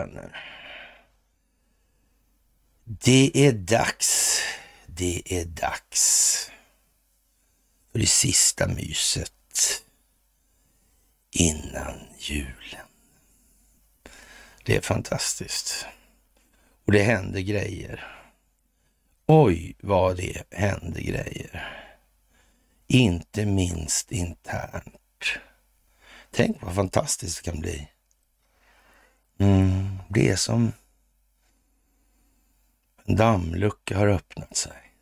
Vänner. Det är dags. Det är dags för det sista myset innan julen. Det är fantastiskt. Och det händer grejer. Oj, vad det händer grejer. Inte minst internt. Tänk vad fantastiskt det kan bli. Mm, det är som en dammlucka har öppnat sig.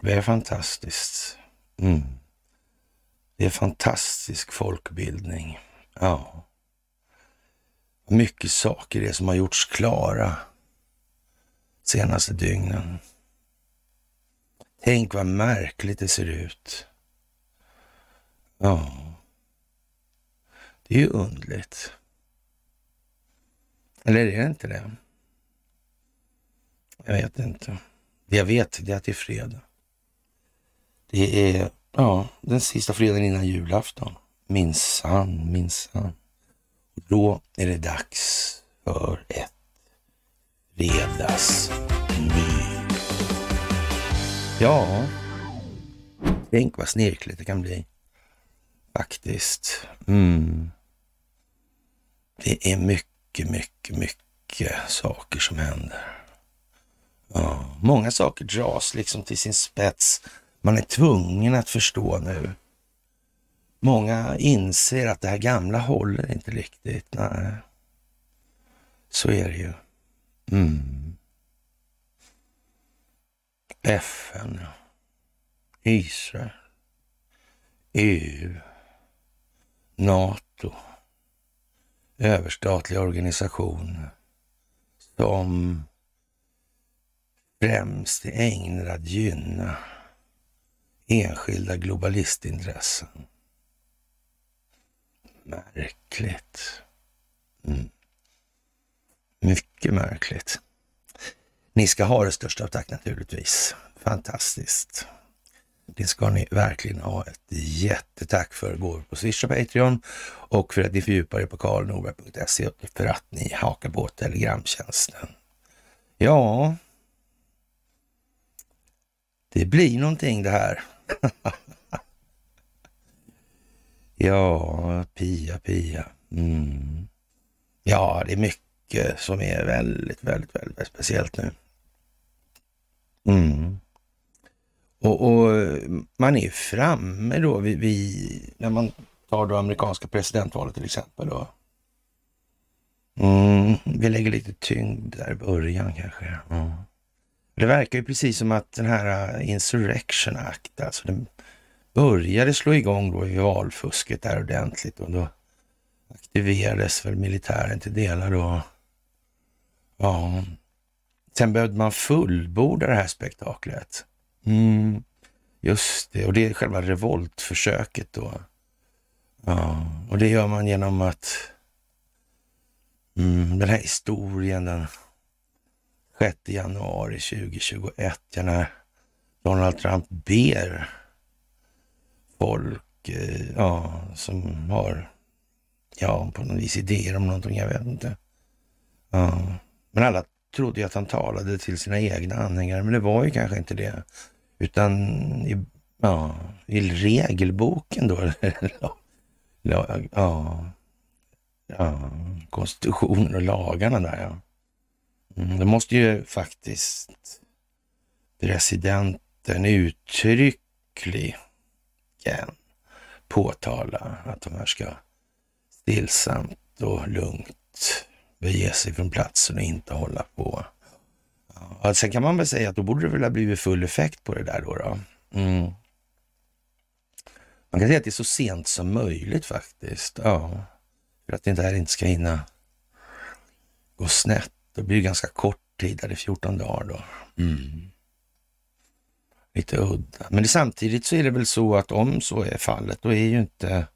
Det är fantastiskt. Mm. Det är fantastisk folkbildning. Ja. Mycket saker är som har gjorts klara senaste dygnen. Tänk vad märkligt det ser ut. Ja, det är ju underligt. Eller är det inte det? Jag vet inte. Det jag vet är att det är fredag. Det är ja, den sista fredagen innan julafton. Minsann, minsann. Då är det dags för ett fredagsmys. Ja, tänk vad snirkligt det kan bli. Faktiskt. Mm. Det är mycket, mycket, mycket mycket saker som händer. Ja, många saker dras liksom till sin spets. Man är tvungen att förstå nu. Många inser att det här gamla håller inte riktigt. Nej, så är det ju. Mm. FN, Israel, EU, NATO, överstatlig organisation som främst är ägnad att gynna enskilda globalistintressen. Märkligt. Mm. Mycket märkligt. Ni ska ha det största av tack naturligtvis. Fantastiskt. Det ska ni verkligen ha ett jättetack för. Går på Swish och Patreon och för att ni fördjupar er på karlnorberg.se för att ni hakar på telegramtjänsten. Ja, det blir någonting det här. ja, Pia, Pia. Mm. Ja, det är mycket som är väldigt, väldigt, väldigt speciellt nu. Mm. Och, och, man är framme då vid, vid, när man tar det amerikanska presidentvalet till exempel. Då. Mm, vi lägger lite tyngd där i början kanske. Mm. Det verkar ju precis som att den här äh, Insurrection Act, alltså den började slå igång då i valfusket där ordentligt och då aktiverades väl militären till delar då. Ja, sen behövde man fullborda det här spektaklet. Mm, just det, och det är själva revoltförsöket då. Ja, och det gör man genom att mm, den här historien, den 6 januari 2021, när Donald Trump ber folk eh, ja, som har ja, på något vis idéer om någonting, jag vet inte. Ja. Men alla trodde ju att han talade till sina egna anhängare, men det var ju kanske inte det. Utan i, ja, i regelboken då, ja, ja, konstitutionen och lagarna där ja. Mm, det måste ju faktiskt presidenten uttryckligen påtala att de här ska stillsamt och lugnt bege sig från platsen och inte hålla på. Ja, sen kan man väl säga att då borde det väl ha blivit full effekt på det där då. då. Mm. Man kan säga att det är så sent som möjligt faktiskt. Ja, för att det här inte ska hinna gå snett. Det blir ganska kort tid, det är 14 dagar då. Mm. Lite udda. Men det, samtidigt så är det väl så att om så är fallet, då är ju inte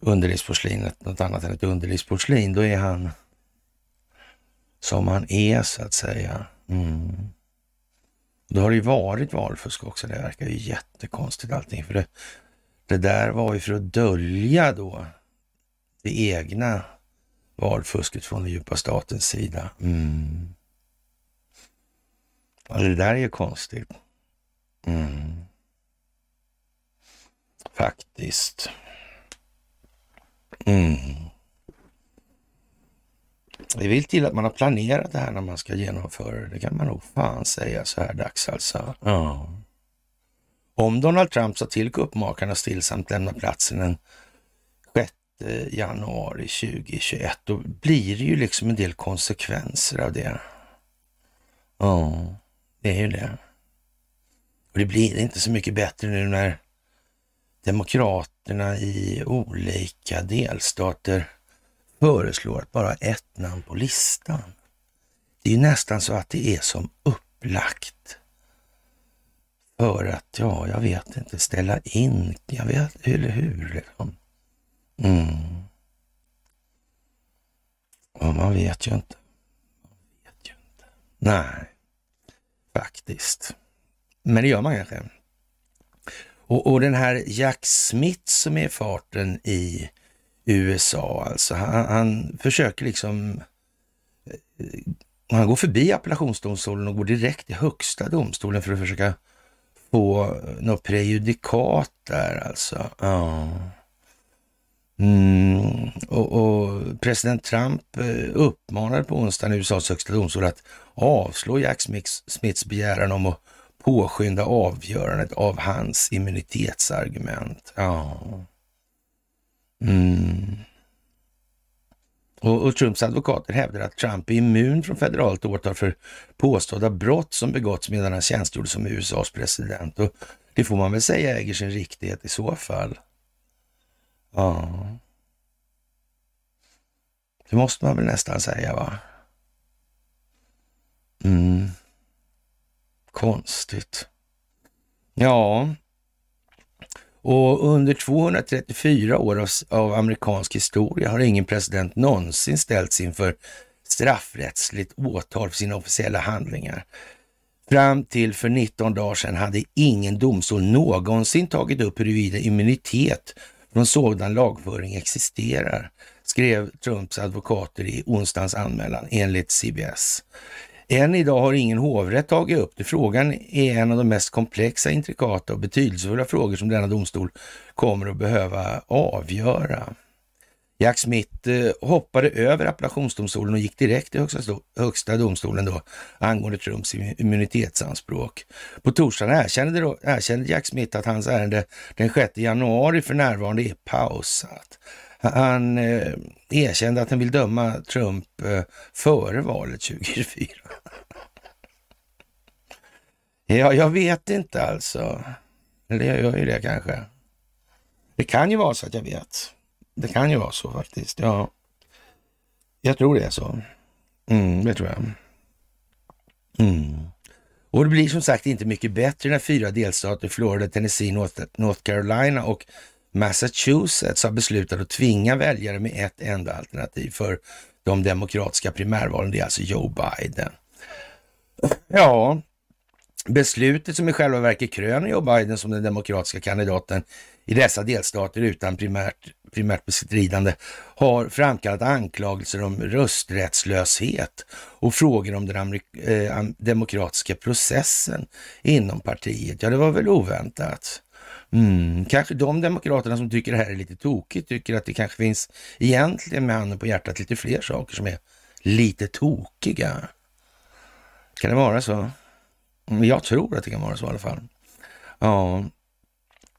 underlivsporslinet något annat än ett underlivsporslin. Då är han som han är så att säga. Mm. Då har det ju varit valfusk också. Det verkar ju jättekonstigt allting. För det, det där var ju för att dölja då det egna valfusket från den djupa statens sida. Mm. Ja, det där är ju konstigt. Mm. Faktiskt. Mm. Det vill till att man har planerat det här när man ska genomföra det. Det kan man nog fan säga så här dags alltså. Ja. Om Donald Trump sa till kuppmakarna stillsamt lämna platsen den 6 januari 2021, då blir det ju liksom en del konsekvenser av det. Ja, det är ju det. Och det blir inte så mycket bättre nu när demokraterna i olika delstater föreslår att bara ett namn på listan. Det är ju nästan så att det är som upplagt för att, ja, jag vet inte, ställa in, jag vet, eller hur liksom. Mm. Ja, man vet ju inte. Man vet ju inte. Nej, faktiskt. Men det gör man kanske. Och, och den här Jack Smith som är farten i USA, alltså han, han försöker liksom eh, han går förbi appellationsdomstolen och går direkt till högsta domstolen för att försöka få eh, något prejudikat där alltså. Ja. Mm. Och, och, president Trump eh, uppmanade på onsdagen USAs högsta domstol att avslå Jack Smiths begäran om att påskynda avgörandet av hans immunitetsargument. Ja. Mm. Och, och, Trumps advokater hävdar att Trump är immun från federalt åtal för påstådda brott som begåtts medan han tjänstgjorde som USAs president. Och det får man väl säga äger sin riktighet i så fall. Ja. Det måste man väl nästan säga, va? Mm. Konstigt. Ja, och under 234 år av, av, amerikansk historia har ingen president någonsin ställts inför straffrättsligt åtal för sina officiella handlingar. Fram till för 19 dagar sedan hade ingen domstol någonsin tagit upp huruvida immunitet från sådan lagföring existerar, skrev Trumps advokater i onsdagens anmälan enligt CBS. Än idag har ingen hovrätt tagit upp det. Frågan är en av de mest komplexa, intrikata och betydelsefulla frågor som denna domstol kommer att behöva avgöra. Jack Smith eh, hoppade över appellationsdomstolen och gick direkt till högsta, högsta domstolen då angående Trumps immunitetsanspråk. På torsdagen erkände, då, erkände Jack Smith att hans ärende den 6 januari för närvarande är pausat. Han eh, erkände att han vill döma Trump eh, före valet 2024. ja, jag vet inte alltså. Eller jag gör ju det kanske. Det kan ju vara så att jag vet. Det kan ju vara så faktiskt. Ja, jag tror det är så. Mm, det tror jag. Mm. Och det blir som sagt inte mycket bättre när fyra delstater, Florida, Tennessee, North Carolina och Massachusetts har beslutat att tvinga väljare med ett enda alternativ för de demokratiska primärvalen. Det är alltså Joe Biden. Ja, beslutet som i själva verket kröner Joe Biden som den demokratiska kandidaten i dessa delstater utan primärt, primärt bestridande har framkallat anklagelser om rösträttslöshet och frågor om den eh, demokratiska processen inom partiet. Ja, det var väl oväntat. Mm, kanske de demokraterna som tycker det här är lite tokigt tycker att det kanske finns egentligen med handen på hjärtat lite fler saker som är lite tokiga. Kan det vara så? Mm, jag tror att det kan vara så i alla fall. Ja,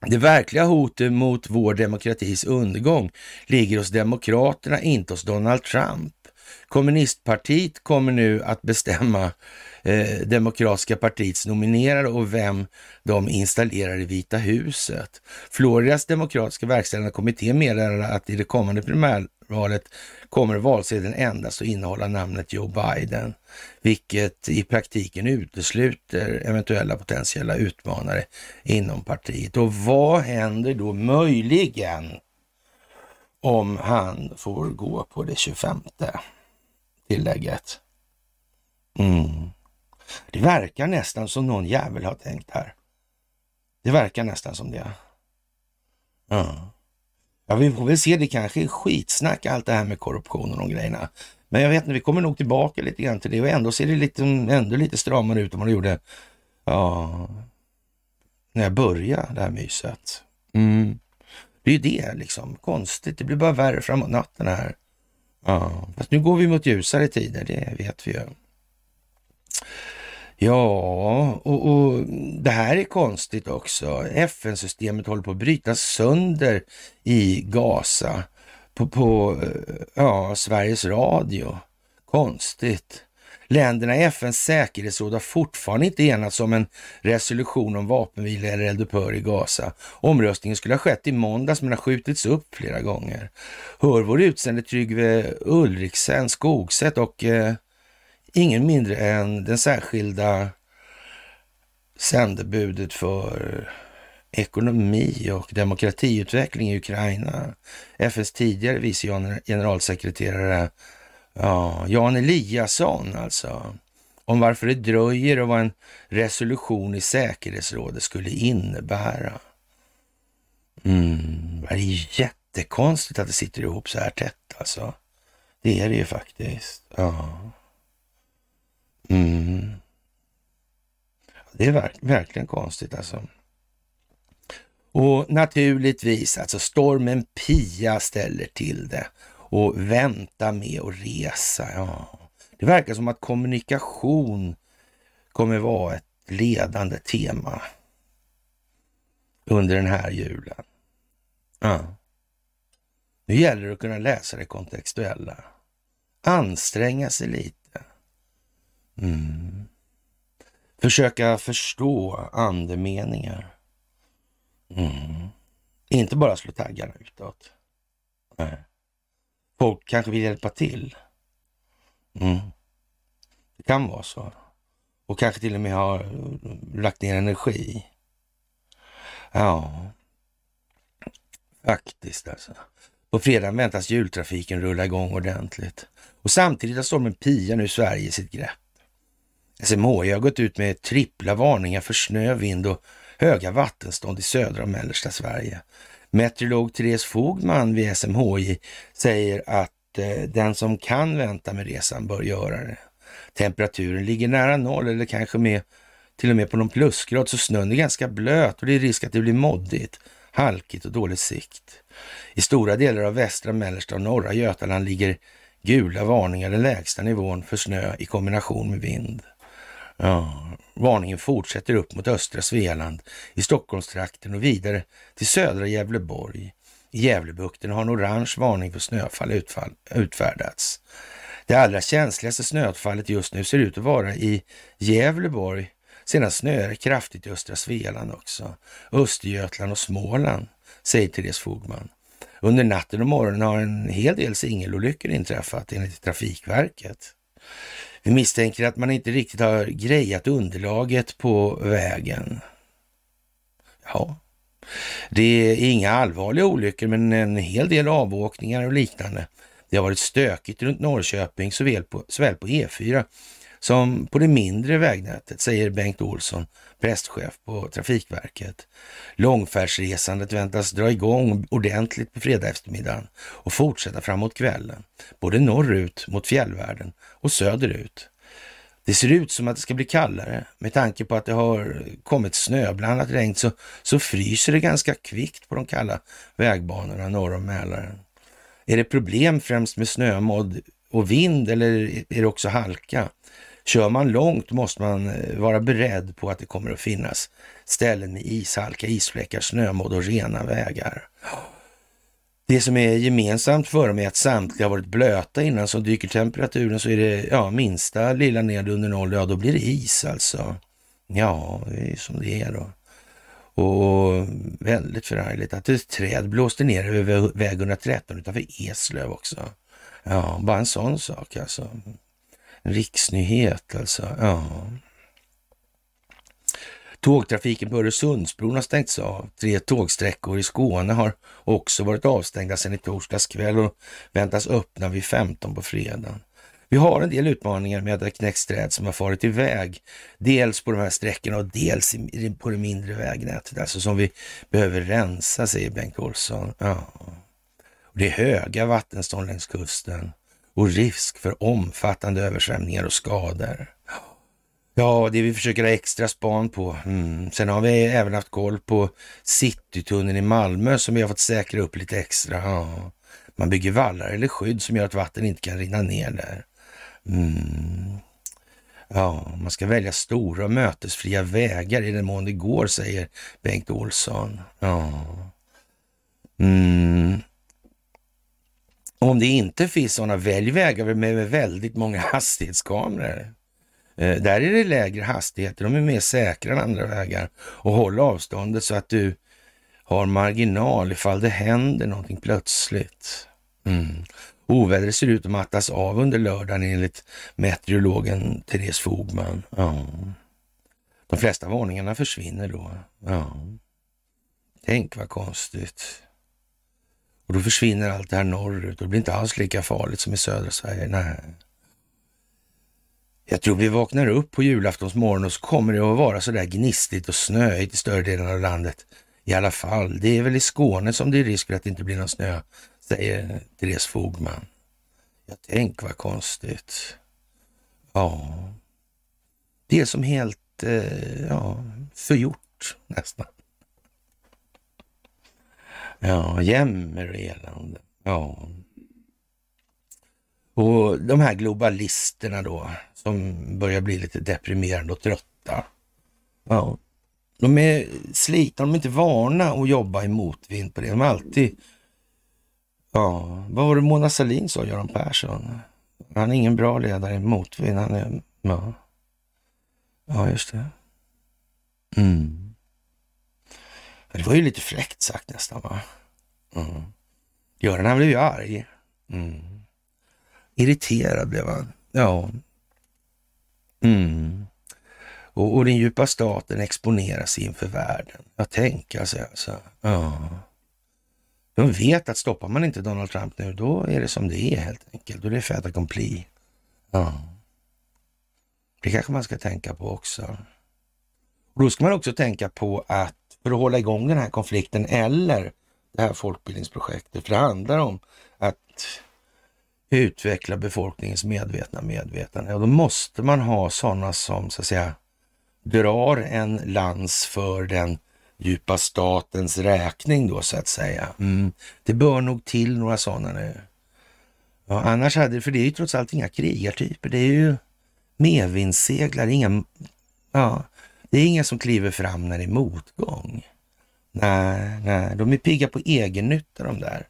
det verkliga hotet mot vår demokratis undergång ligger hos demokraterna, inte hos Donald Trump. Kommunistpartiet kommer nu att bestämma eh, Demokratiska partiets nominerade och vem de installerar i Vita huset. Floridas demokratiska verkställande kommitté meddelar att i det kommande primärvalet kommer valsedeln endast att innehålla namnet Joe Biden, vilket i praktiken utesluter eventuella potentiella utmanare inom partiet. Och vad händer då möjligen om han får gå på det 25 tillägget? Mm. Det verkar nästan som någon jävel har tänkt här. Det verkar nästan som det. Ja. Ja, vi får väl se. Det kanske är skitsnack allt det här med korruption och de grejerna. Men jag vet inte, vi kommer nog tillbaka lite grann till det och ändå ser det lite, ändå lite stramare ut än vad det gjorde ja, när jag började det här myset. Mm. Det är ju det liksom, konstigt. Det blir bara värre framåt natten här. Ja, fast nu går vi mot ljusare tider, det vet vi ju. Ja, och, och, det här är konstigt också. FN-systemet håller på att brytas sönder i Gaza på, på eh, ja, Sveriges Radio. Konstigt. Länderna i FNs säkerhetsråd har fortfarande inte enats om en resolution om vapenvila eller eldupphör i Gaza. Omröstningen skulle ha skett i måndags men har skjutits upp flera gånger. Hör vår utsände Trygve Ulriksen Skogsätt och eh, ingen mindre än den särskilda sändebudet för ekonomi och demokratiutveckling i Ukraina. FNs tidigare vice generalsekreterare ja, Jan Eliasson alltså. Om varför det dröjer och vad en resolution i säkerhetsrådet skulle innebära. Mm, det är jättekonstigt att det sitter ihop så här tätt alltså. Det är det ju faktiskt. Ja. Mm. Det är verk verkligen konstigt alltså. Och naturligtvis, alltså stormen Pia ställer till det och vänta med att resa. Ja. Det verkar som att kommunikation kommer vara ett ledande tema under den här julen. Ja. Nu gäller det att kunna läsa det kontextuella. Anstränga sig lite. Mm. Försöka förstå andemeningar. Mm. Inte bara slå taggarna utåt. Nej. Folk kanske vill hjälpa till. Mm. Det kan vara så. Och kanske till och med har eh, lagt ner energi. Ja, faktiskt alltså. På fredag väntas jultrafiken rulla igång ordentligt. Och samtidigt har stormen Pia nu Sverige i sitt grepp. SMHI har gått ut med trippla varningar för snö, vind och höga vattenstånd i södra och mellersta Sverige. Meteorolog Therese Fogman vid SMHI säger att eh, den som kan vänta med resan bör göra det. Temperaturen ligger nära noll eller kanske med, till och med på någon plusgrad, så snön är ganska blöt och det är risk att det blir moddigt, halkigt och dålig sikt. I stora delar av västra, mellersta och norra Götaland ligger gula varningar, den lägsta nivån för snö i kombination med vind. Ja, varningen fortsätter upp mot östra Svealand, i Stockholmstrakten och vidare till södra Gävleborg. I Gävlebukten har en orange varning för snöfall utfall, utfärdats. Det allra känsligaste snöfallet just nu ser ut att vara i Gävleborg. Sedan snöar det kraftigt i östra Svealand också. Östergötland och Småland, säger Therese Fogman. Under natten och morgonen har en hel del singelolyckor inträffat enligt Trafikverket. Vi misstänker att man inte riktigt har grejat underlaget på vägen. Ja, det är inga allvarliga olyckor, men en hel del avåkningar och liknande. Det har varit stökigt runt Norrköping såväl på, såväl på E4 som på det mindre vägnätet, säger Bengt Olsson, prästchef på Trafikverket. Långfärdsresandet väntas dra igång ordentligt på fredag eftermiddagen och fortsätta framåt kvällen, både norrut mot fjällvärlden och söderut. Det ser ut som att det ska bli kallare. Med tanke på att det har kommit snöblandat regn så, så fryser det ganska kvickt på de kalla vägbanorna norr om Mälaren. Är det problem främst med snömodd och vind eller är det också halka? Kör man långt måste man eh, vara beredd på att det kommer att finnas ställen med ishalka, isfläckar, snömodd och rena vägar. Det som är gemensamt för dem är att samtliga har varit blöta innan, så dyker temperaturen så är det ja, minsta lilla ned under noll, ja då blir det is alltså. Ja, det är som det är då. Och väldigt förargligt att ett träd blåste ner över väg 113 utanför Eslöv också. Ja, bara en sån sak alltså. Riksnyhet alltså. Ja. Tågtrafiken på Öresundsbron har stängts av. Tre tågsträckor i Skåne har också varit avstängda sedan i torsdags kväll och väntas öppna vid 15 på fredag. Vi har en del utmaningar med att knäcks träd som har farit iväg. Dels på de här sträckorna och dels på det mindre vägnätet, alltså som vi behöver rensa, säger Bengt Olsson. Ja. Det är höga vattenstånd längs kusten och risk för omfattande översvämningar och skador. Ja, det vi försöker ha extra span på. Mm. Sen har vi även haft koll på Citytunneln i Malmö som vi har fått säkra upp lite extra. Ja. Man bygger vallar eller skydd som gör att vatten inte kan rinna ner där. Mm. Ja, man ska välja stora och mötesfria vägar i den mån det går, säger Bengt Olsson. Ja. Mm. Om det inte finns sådana, välj vägar med väldigt många hastighetskameror. Eh, där är det lägre hastigheter, de är mer säkra än andra vägar och håll avståndet så att du har marginal ifall det händer någonting plötsligt. Mm. Ovädret ser ut att mattas av under lördagen enligt meteorologen Therese Fogman. Ja. De flesta varningarna försvinner då. Ja. Tänk vad konstigt. Och då försvinner allt det här norrut och det blir inte alls lika farligt som i södra Sverige. Nej. Jag tror vi vaknar upp på julaftonsmorgon och så kommer det att vara så där gnistigt och snöigt i större delen av landet. I alla fall, det är väl i Skåne som det är risk för att det inte blir någon snö, säger Therese Fogman. Jag tänk vad konstigt. Ja, det är som helt eh, ja, förgjort nästan. Ja, jämmer och elände. Ja. Och de här globalisterna då, som börjar bli lite deprimerade och trötta. Ja, de är slitna, de är inte vana att jobba i motvind på det. De är alltid... Ja, vad var det Mona Sahlin sa, Göran Persson? Han är ingen bra ledare i motvind. Han är... Ja, ja just det. Mm. Det var ju lite fräckt sagt nästan va? Mm. Göran han blev ju arg. Mm. Irriterad blev han. Ja. Mm. Och, och den djupa staten exponeras inför världen. Jag tänker sig alltså, alltså. Ja. De vet att stoppar man inte Donald Trump nu, då är det som det är helt enkelt. Då är det fait accompli. Ja. Det kanske man ska tänka på också. Och då ska man också tänka på att för att hålla igång den här konflikten eller det här folkbildningsprojektet, för det handlar om att utveckla befolkningens medvetna medvetande. Och då måste man ha sådana som så att säga drar en lans för den djupa statens räkning då så att säga. Mm. Det bör nog till några sådana nu. Ja, annars hade det, för det är ju trots allt inga krigartyper. Det är ju medvindsseglare, inga, ja, det är inga som kliver fram när det är motgång. Nej, nej, de är pigga på egennytta de där.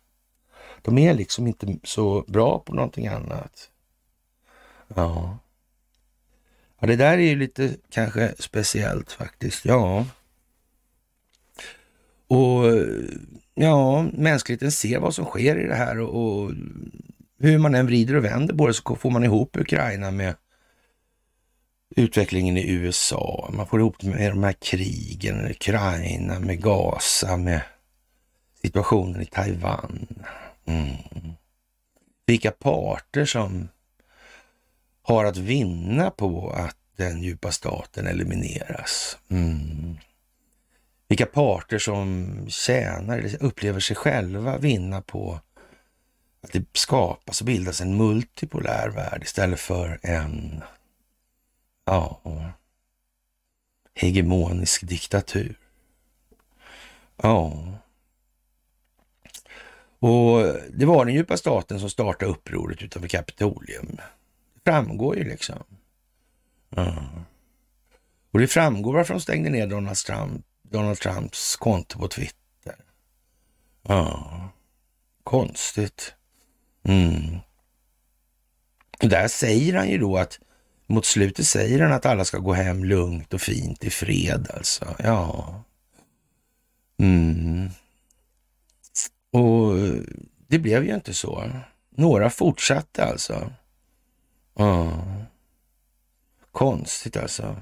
De är liksom inte så bra på någonting annat. Ja. Ja, det där är ju lite kanske speciellt faktiskt. Ja. Och ja, mänskligheten ser vad som sker i det här och, och hur man än vrider och vänder på det så får man ihop Ukraina med utvecklingen i USA. Man får ihop med de här krigen, Ukraina, med Gaza, med situationen i Taiwan. Mm. Vilka parter som har att vinna på att den djupa staten elimineras. Mm. Vilka parter som tjänar eller upplever sig själva vinna på att det skapas och bildas en multipolär värld istället för en ja, hegemonisk diktatur. Ja. Och det var den djupa staten som startade upproret utanför Kapitolium. Det framgår ju liksom. Ja. Och det framgår varför de stängde ner Donald, Trump, Donald Trumps konto på Twitter. Ja, konstigt. Mm. Och där säger han ju då att mot slutet säger han att alla ska gå hem lugnt och fint i fred alltså. Ja. Mm. Och det blev ju inte så. Några fortsatte alltså. Ja. Konstigt alltså.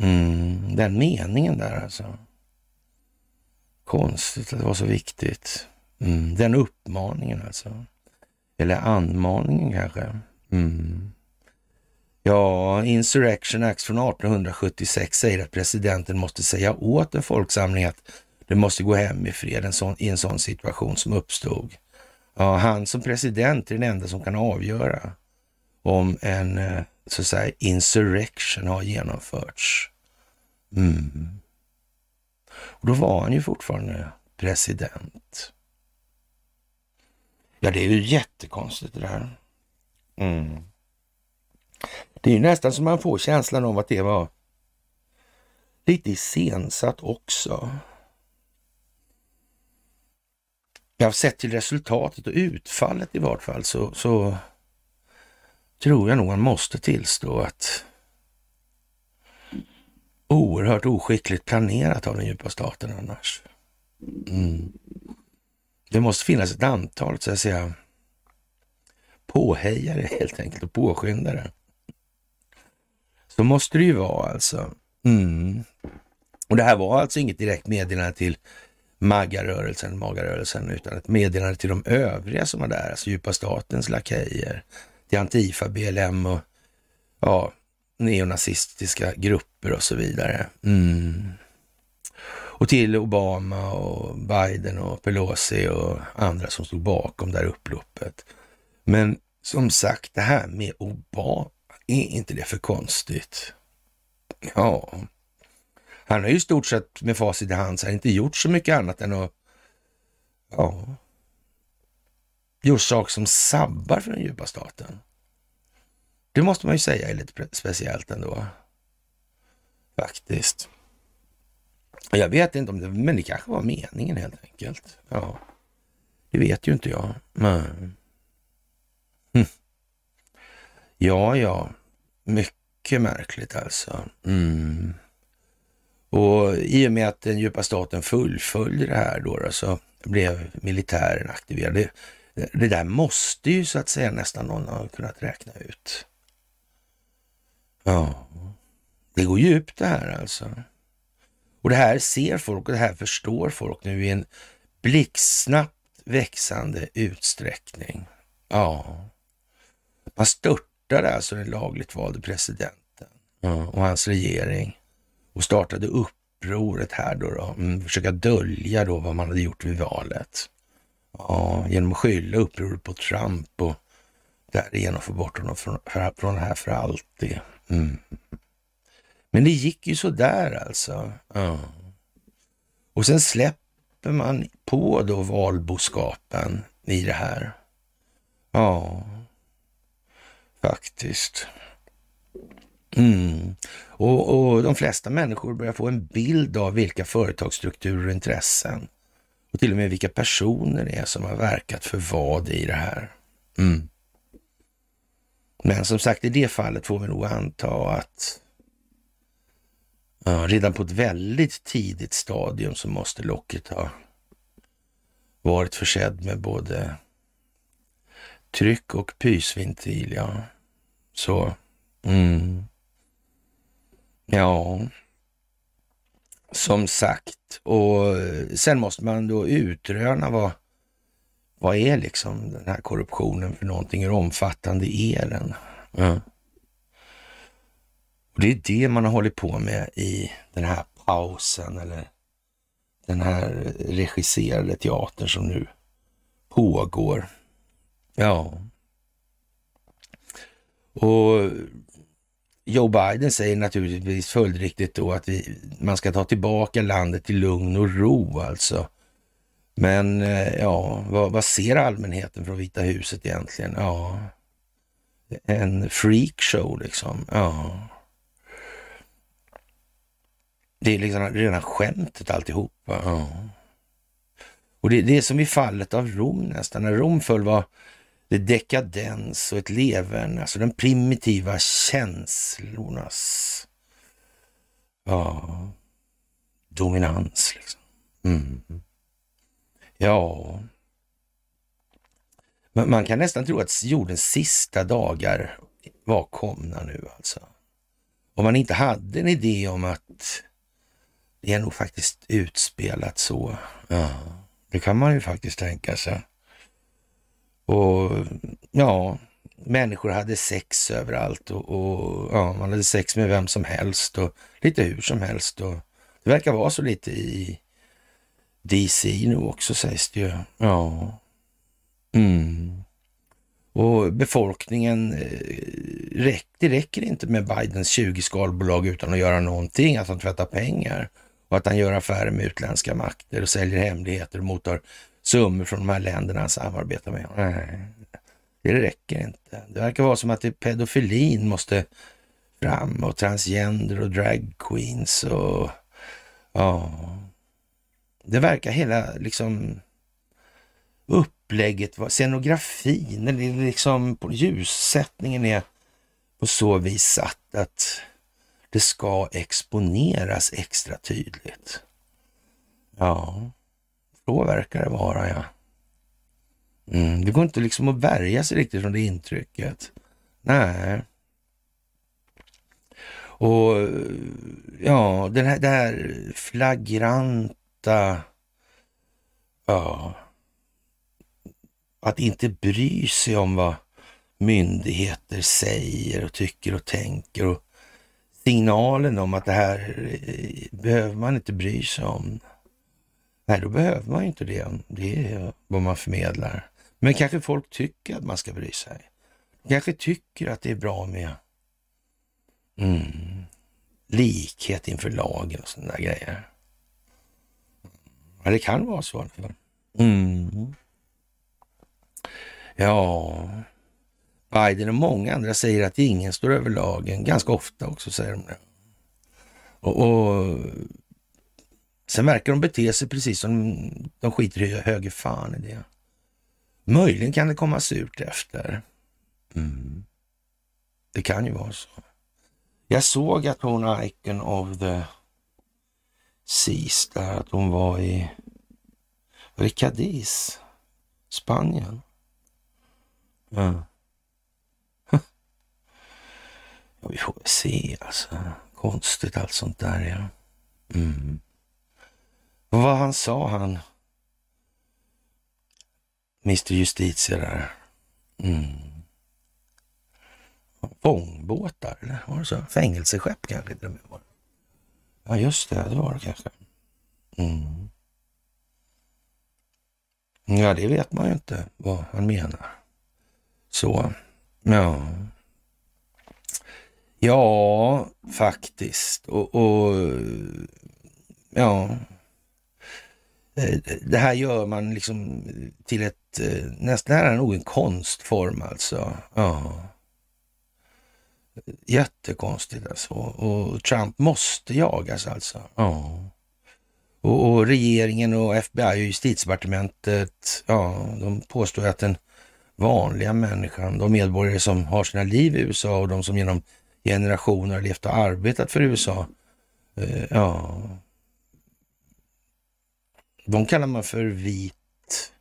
Mm, den meningen där alltså. Konstigt att det var så viktigt. Mm, den uppmaningen alltså. Eller anmaningen kanske. Mm. Ja, Insurrection Act från 1876 säger att presidenten måste säga åt en folksamling att det måste gå hem i fred en sån, i en sån situation som uppstod. Ja, han som president är den enda som kan avgöra om en eh, så att säga insurrection har genomförts. Mm. Och då var han ju fortfarande president. Ja, det är ju jättekonstigt det där. Mm. Det är ju nästan som man får känslan av att det var lite iscensatt också. Jag har sett till resultatet och utfallet i vart fall så, så tror jag nog man måste tillstå att oerhört oskickligt planerat av den djupa staten annars. Mm. Det måste finnas ett antal, så att säga, påhejare helt enkelt och påskyndare. Så måste det ju vara alltså. Mm. Och det här var alltså inget direkt meddelande till Maggarörelsen, Magarörelsen, utan ett meddelande till de övriga som var där, alltså djupa statens lakejer, till Antifa, BLM och ja, neonazistiska grupper och så vidare. Mm. Och till Obama och Biden och Pelosi och andra som stod bakom det här upploppet. Men som sagt, det här med Obama, är inte det för konstigt? Ja, han har ju i stort sett med facit i hand inte gjort så mycket annat än att ja, gjort saker som sabbar för den djupa staten. Det måste man ju säga är lite speciellt ändå. Faktiskt. Jag vet inte om det, men det kanske var meningen helt enkelt. Ja, det vet ju inte jag. Men... Ja, ja, mycket märkligt alltså. Mm. Och i och med att den djupa staten fullföljde det här då, då så blev militären aktiverad. Det, det där måste ju så att säga nästan någon ha kunnat räkna ut. Ja, det går djupt det här alltså. Och det här ser folk och det här förstår folk nu i en blixtsnabbt växande utsträckning. Ja, man störtade alltså den lagligt valde presidenten och hans regering och startade upproret här då, då mm, försöka dölja då vad man hade gjort vid valet. Ja, genom att skylla upproret på Trump och därigenom få bort honom från, från det här för alltid. Mm. Men det gick ju sådär alltså. Ja. Och sen släpper man på då valboskapen i det här. Ja, faktiskt. Mm. Och, och, de flesta människor börjar få en bild av vilka företagsstrukturer och intressen och till och med vilka personer det är som har verkat för vad i det här. Mm. Men som sagt, i det fallet får vi nog anta att ja, redan på ett väldigt tidigt stadium så måste locket ha varit försedd med både tryck och pysventil. Ja. Så, mm. Ja, som sagt. Och eh, sen måste man då utröna vad, vad är liksom den här korruptionen för någonting? Hur omfattande är den? Ja. Och det är det man har hållit på med i den här pausen eller den här regisserade teatern som nu pågår. Ja. Och Joe Biden säger naturligtvis följdriktigt då att vi, man ska ta tillbaka landet till lugn och ro alltså. Men eh, ja, vad, vad, ser allmänheten från Vita huset egentligen? Ja, en freakshow liksom. Ja. Det är liksom rena skämtet alltihopa. Ja. Och det, det är som i fallet av Rom nästan. När Rom föll var det dekadens och ett leverne, alltså den primitiva känslornas ja, dominans. Liksom. Mm. Ja, man, man kan nästan tro att jordens sista dagar var komna nu alltså. Om man inte hade en idé om att det är nog faktiskt utspelat så. Ja, det kan man ju faktiskt tänka sig. Och ja, människor hade sex överallt och, och, ja, man hade sex med vem som helst och lite hur som helst. Och det verkar vara så lite i DC nu också sägs det ju. Ja. Mm. Och befolkningen, eh, det räcker inte med Bidens 20 skalbolag utan att göra någonting, att han tvättar pengar och att han gör affärer med utländska makter och säljer hemligheter och mottar summor från de här länderna han samarbetar med. Nej, det räcker inte. Det verkar vara som att det pedofilin måste fram och transgender och drag queens och ja. Det verkar hela liksom upplägget, scenografin, eller liksom ljussättningen är på så vis satt att det ska exponeras extra tydligt. Ja, så verkar det vara ja. Mm, det går inte liksom att värja sig riktigt från det intrycket. Nej. Och ja, den här, det här flagranta, ja, att inte bry sig om vad myndigheter säger och tycker och tänker och signalen om att det här eh, behöver man inte bry sig om. Nej, då behöver man inte det. Det är vad man förmedlar. Men kanske folk tycker att man ska bry sig. Kanske tycker att det är bra med mm, likhet inför lagen och sådana grejer. Ja, det kan vara så. Mm. Ja, Biden och många andra säger att ingen står över lagen. Ganska ofta också säger de det. Och, och Sen verkar de bete sig precis som de skiter i höger fan i det. Möjligen kan det komma surt efter. Mm. Det kan ju vara så. Jag såg att hon Icon of the Seas där, att hon var i, var det Cadiz, Spanien? Ja. ja. Vi får väl se alltså. Konstigt allt sånt där ja. Mm. Vad han sa han, Mr Justitia där. Mm. Fångbåtar, eller var det så? Fängelseskepp kanske till och med Ja, just det, det var det kanske. Mm. Ja, det vet man ju inte vad han menar. Så, ja. Ja, faktiskt. Och, och ja, Eh, det här gör man liksom till ett, eh, nästan nära nog en konstform alltså. Ja. Jättekonstigt alltså. Och Trump måste jagas alltså. Ja. Och, och, regeringen och FBI och justitiedepartementet, ja, de påstår att den vanliga människan, de medborgare som har sina liv i USA och de som genom generationer har levt och arbetat för USA, eh, ja, de kallar man för vit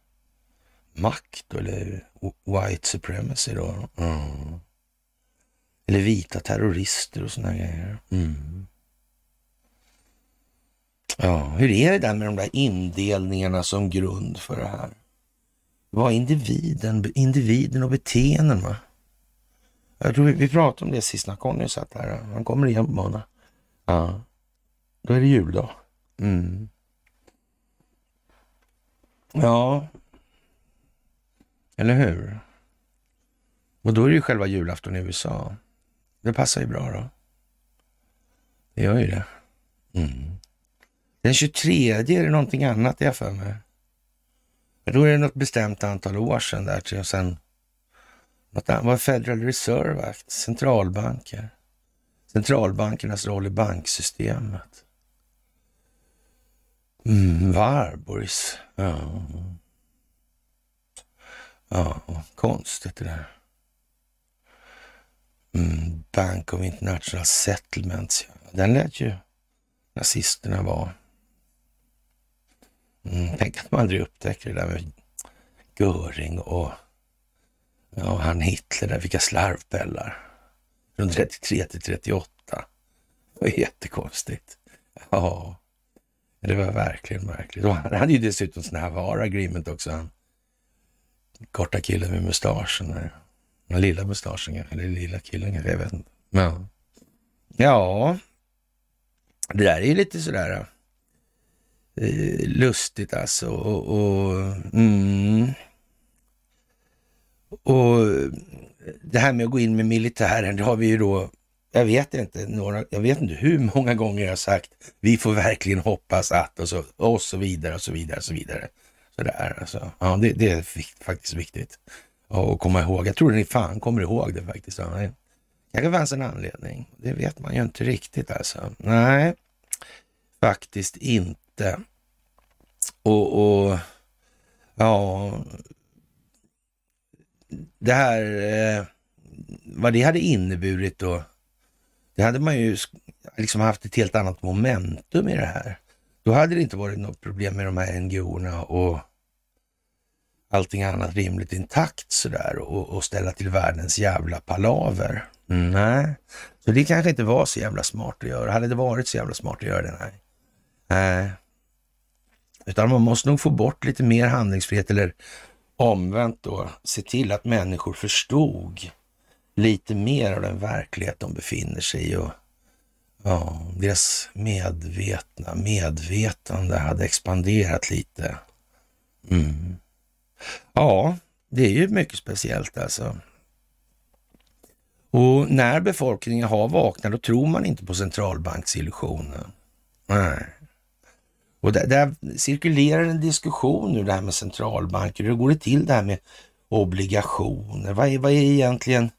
makt eller white supremacy då. Mm. Eller vita terrorister och sådana grejer. Mm. Ja, hur är det där med de där indelningarna som grund för det här? Vad är individen, individen och beteenden va? Jag tror vi, vi pratade om det sist när Conny satt här. Han kommer igen på måndag. Ja, då är det juldag. Mm. Ja, eller hur? Och då är det ju själva julafton i USA. Det passar ju bra då. Det gör ju det. Mm. Den 23 är det någonting annat jag för mig. Då är det något bestämt antal år sedan där till och sen något annat. Federal Reserve Act? Centralbanker. Centralbankernas roll i banksystemet. Mm, Warburgs. Ja. ja, konstigt det där. Mm, Bank of International Settlements. Den lät ju nazisterna vara. Mm, tänk att man aldrig upptäcker det där med Göring och ja, han Hitler där, vilka slarvpellar. Från 33 till 38. Det var jättekonstigt. Ja. Det var verkligen märkligt. Och han hade ju dessutom sån här var agreement också. Han korta killen med mustaschen. Där. Den lilla mustaschen eller lilla killen kanske, jag vet inte. Ja. ja, det där är ju lite sådär. eh, lustigt alltså. Och, och, mm. och det här med att gå in med militären, det har vi ju då jag vet inte, några, jag vet inte hur många gånger jag har sagt vi får verkligen hoppas att och så, och så vidare och så vidare och så vidare. Sådär alltså. Ja, det, det är faktiskt viktigt att komma ihåg. Jag tror ni fan kommer ihåg det faktiskt. Ja, det kanske fanns en anledning. Det vet man ju inte riktigt alltså. Nej, faktiskt inte. Och, och ja, det här, eh, vad det hade inneburit då det hade man ju liksom haft ett helt annat momentum i det här. Då hade det inte varit något problem med de här NGO-erna och allting annat rimligt intakt sådär och, och ställa till världens jävla palaver. Mm, nej, så det kanske inte var så jävla smart att göra. Hade det varit så jävla smart att göra det? Nej. Nej. Utan man måste nog få bort lite mer handlingsfrihet eller omvänt då se till att människor förstod lite mer av den verklighet de befinner sig i och ja, deras medvetna medvetande hade expanderat lite. Mm. Ja, det är ju mycket speciellt alltså. Och när befolkningen har vaknat, då tror man inte på centralbanksillusionen. Nej. Och där, där cirkulerar en diskussion nu det här med centralbanker. Hur går det till det här med obligationer? Vad är, vad är egentligen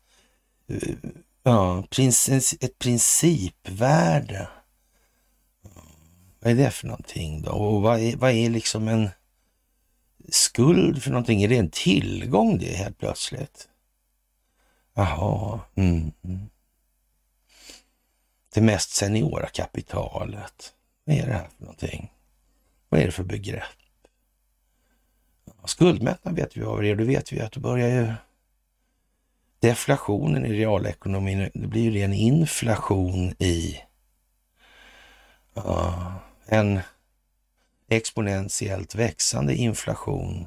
ja, ett principvärde. Vad är det för någonting då? Och vad är, vad är liksom en skuld för någonting? Är det en tillgång det helt plötsligt? Jaha. Mm. mm. Det mest seniora kapitalet. Vad är det här för någonting? Vad är det för begrepp? Skuldmättnad vet vi vad det är. Då vet vi att det börjar ju deflationen i realekonomin, det blir ju ren inflation i uh, en exponentiellt växande inflation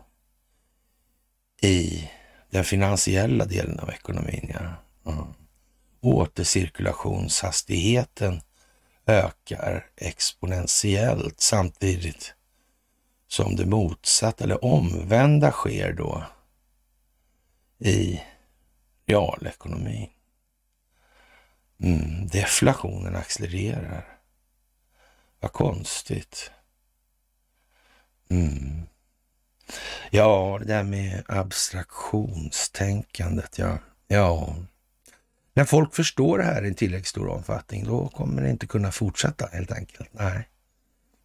i den finansiella delen av ekonomin. Ja. Mm. Återcirkulationshastigheten ökar exponentiellt samtidigt som det motsatta eller omvända sker då i realekonomin. Mm, deflationen accelererar. Vad konstigt. Mm. Ja, det där med abstraktionstänkandet, ja. ja. När folk förstår det här i en tillräckligt stor omfattning, då kommer det inte kunna fortsätta helt enkelt. Nej,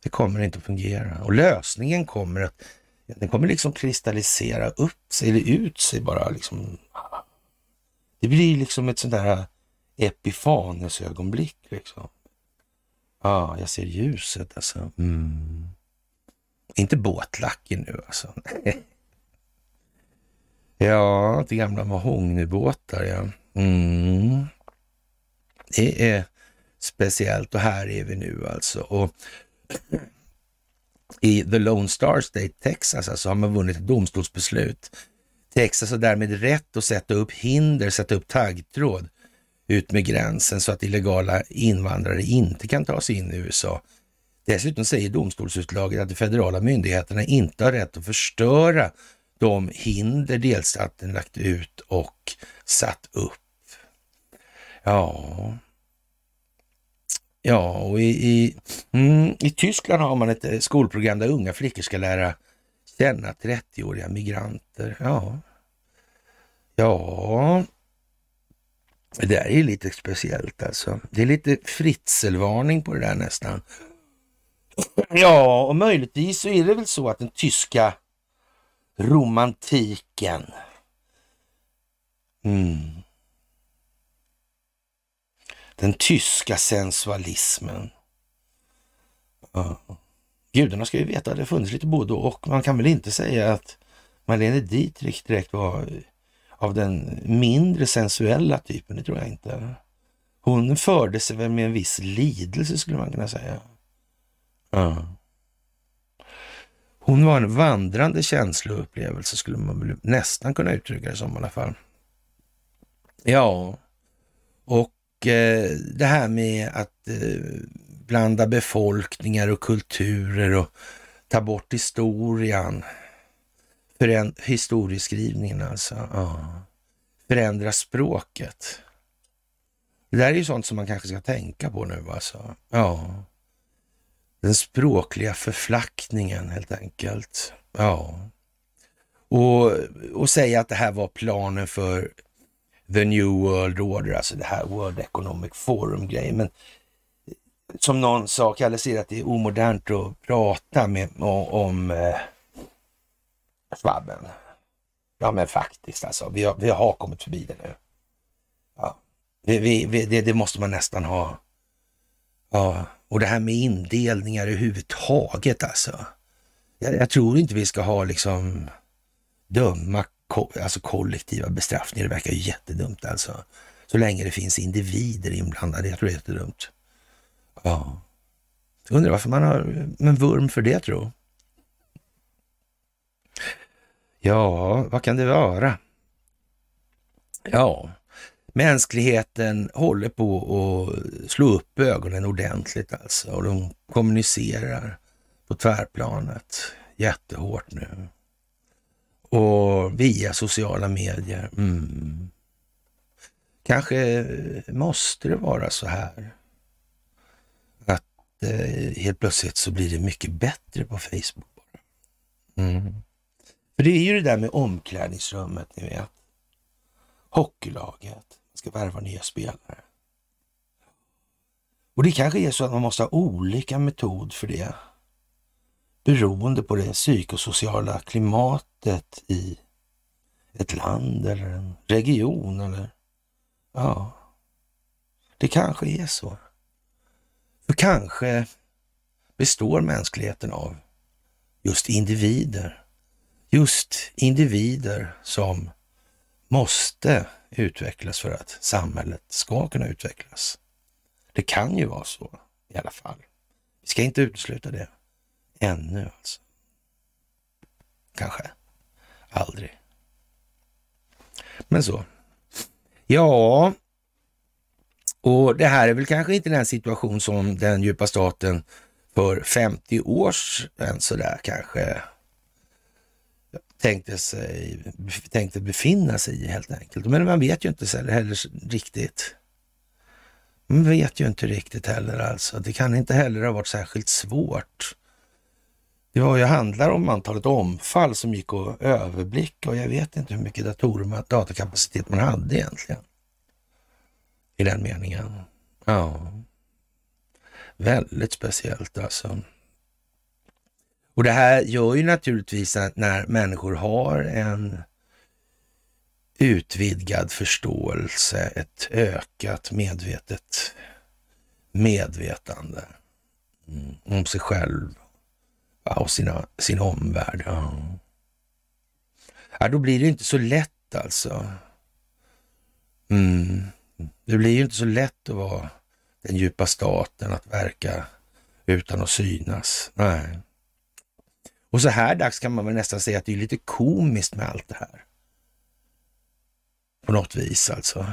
det kommer inte att fungera. Och lösningen kommer att, den kommer liksom kristallisera upp sig, eller ut sig bara liksom det blir liksom ett sånt där äh, Epifanes-ögonblick liksom. Ja, ah, jag ser ljuset alltså. Mm. Inte båtlacken nu alltså. ja, det gamla mahognybåtar ja. Mm. Det är speciellt och här är vi nu alltså. Och I The Lone Star State, Texas, alltså, har man vunnit ett domstolsbeslut Texas alltså har därmed rätt att sätta upp hinder, sätta upp taggtråd ut med gränsen så att illegala invandrare inte kan ta sig in i USA. Dessutom säger domstolsutslaget att de federala myndigheterna inte har rätt att förstöra de hinder delstaten lagt ut och satt upp. Ja, ja och i, i, mm, i Tyskland har man ett eh, skolprogram där unga flickor ska lära känna 30-åriga migranter. Ja, Ja, det där är lite speciellt alltså. Det är lite fritzelvarning på det där nästan. Ja, och möjligtvis så är det väl så att den tyska romantiken mm, den tyska sensualismen. Ja. Gudarna ska ju veta att det funnits lite både och. Man kan väl inte säga att Marlene Dietrich direkt var av den mindre sensuella typen, det tror jag inte. Hon förde sig väl med en viss lidelse skulle man kunna säga. Ja. Hon var en vandrande känsloupplevelse skulle man nästan kunna uttrycka det som i alla fall. Ja, och eh, det här med att eh, blanda befolkningar och kulturer och ta bort historien. Föränd historieskrivningen alltså. Ja. Förändra språket. Det där är ju sånt som man kanske ska tänka på nu alltså. Ja. Den språkliga förflackningen helt enkelt. Ja. Och, och säga att det här var planen för the new world order, alltså det här World Economic Forum-grejen. Men som någon sa, Kalle säger att det är omodernt att prata med, om, om eh, svabben. Ja men faktiskt alltså, vi har, vi har kommit förbi det nu. Ja. Vi, vi, vi, det, det, måste man nästan ha. Ja. Och det här med indelningar överhuvudtaget alltså. Jag, jag tror inte vi ska ha liksom döma ko, alltså kollektiva bestraffningar. Det verkar ju jättedumt alltså. Så länge det finns individer inblandade. Jag tror det är jättedumt. Ja. Jag undrar varför man har en vurm för det tro. Ja, vad kan det vara? Ja, mänskligheten håller på att slå upp ögonen ordentligt alltså. Och de kommunicerar på tvärplanet jättehårt nu. Och via sociala medier. Mm. Kanske måste det vara så här eh, helt plötsligt så blir det mycket bättre på Facebook. Mm. För det är ju det där med omklädningsrummet, ni vet. Hockeylaget ska värva nya spelare. Och det kanske är så att man måste ha olika metod för det. Beroende på det psykosociala klimatet i ett land eller en region eller ja, det kanske är så. För kanske består mänskligheten av just individer. Just individer som måste utvecklas för att samhället ska kunna utvecklas. Det kan ju vara så i alla fall. Vi ska inte utesluta det ännu alltså. Kanske aldrig. Men så. Ja, och det här är väl kanske inte den situation som den djupa staten för 50 år sedan sådär kanske tänkte, sig, tänkte befinna sig i helt enkelt. Men man vet ju inte heller riktigt. Man vet ju inte riktigt heller alltså. Det kan inte heller ha varit särskilt svårt. Det var ju handlar om antalet omfall som gick att överblicka och jag vet inte hur mycket datorer och datakapacitet man hade egentligen i den meningen. Ja, väldigt speciellt alltså. Och det här gör ju naturligtvis att när människor har en utvidgad förståelse, ett ökat medvetet medvetande mm, om sig själv och sina, sin omvärld. Ja. ja, då blir det inte så lätt alltså. Mm. Det blir ju inte så lätt att vara den djupa staten, att verka utan att synas. Nej. Och så här dags kan man väl nästan säga att det är lite komiskt med allt det här. På något vis alltså.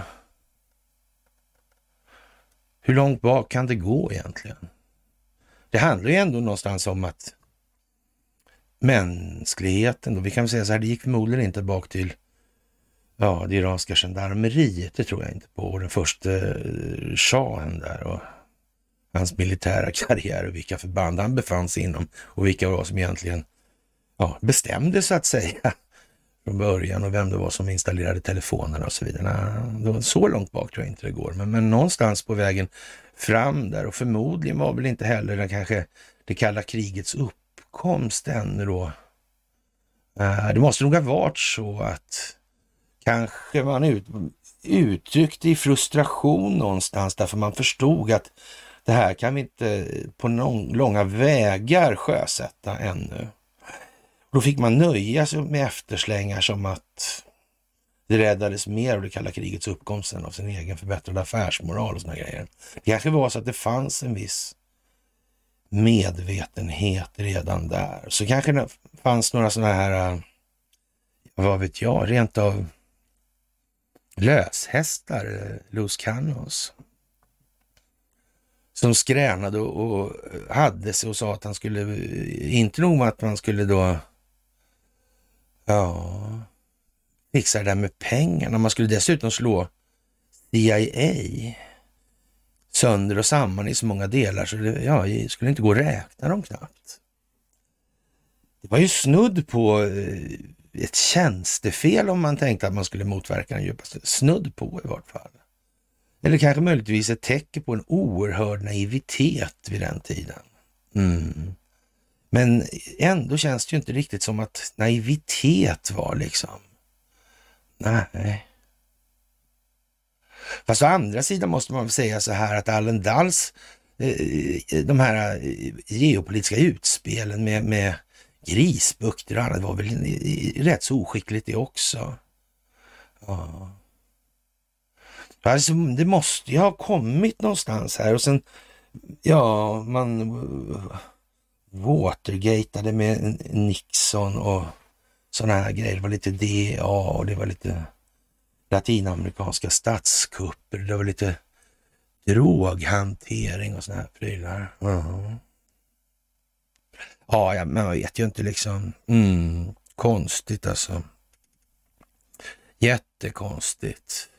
Hur långt bak kan det gå egentligen? Det handlar ju ändå någonstans om att mänskligheten, då, vi kan väl säga så här, det gick förmodligen inte bak till ja, det iranska gendarmeriet, det tror jag inte på. Och den första eh, shahen där och hans militära karriär och vilka förband han befann sig inom och vilka det var som egentligen ja, bestämde så att säga från början och vem det var som installerade telefonerna och så vidare. Nej, så långt bak tror jag inte det går, men, men någonstans på vägen fram där och förmodligen var väl inte heller den kanske det kalla krigets uppkomst ännu då. Eh, det måste nog ha varit så att kanske man ut, uttryckte i frustration någonstans därför man förstod att det här kan vi inte på någon, långa vägar sjösätta ännu. Då fick man nöja sig med efterslängar som att det räddades mer av det kalla krigets uppkomst än av sin egen förbättrade affärsmoral och såna grejer. Det kanske var så att det fanns en viss medvetenhet redan där. Så kanske det fanns några sådana här, äh, vad vet jag, rent av löshästar, eh, loose cannons som skränade och, och hade sig och sa att han skulle, inte nog med att man skulle då, ja, fixa det där med pengarna. Man skulle dessutom slå CIA sönder och samman i så många delar så det ja, skulle inte gå att räkna dem knappt. Det var ju snudd på eh, ett tjänstefel om man tänkte att man skulle motverka den djupaste. Snudd på i vart fall. Eller kanske möjligtvis ett tecken på en oerhörd naivitet vid den tiden. Mm. Men ändå känns det ju inte riktigt som att naivitet var liksom. Nej. Fast å andra sidan måste man säga så här att Allen Dals, eh, de här eh, geopolitiska utspelen med, med grisbukter och annat var väl rätt så oskickligt det också. Ja. Alltså, det måste ju ha kommit någonstans här och sen, ja, man Watergateade med Nixon och sådana här grejer. Det var lite DA och det var lite latinamerikanska statskupper. Det var lite droghantering och sådana här prylar. Uh-huh. Ja, ja, men man vet ju inte liksom. Mm, konstigt alltså. Jättekonstigt.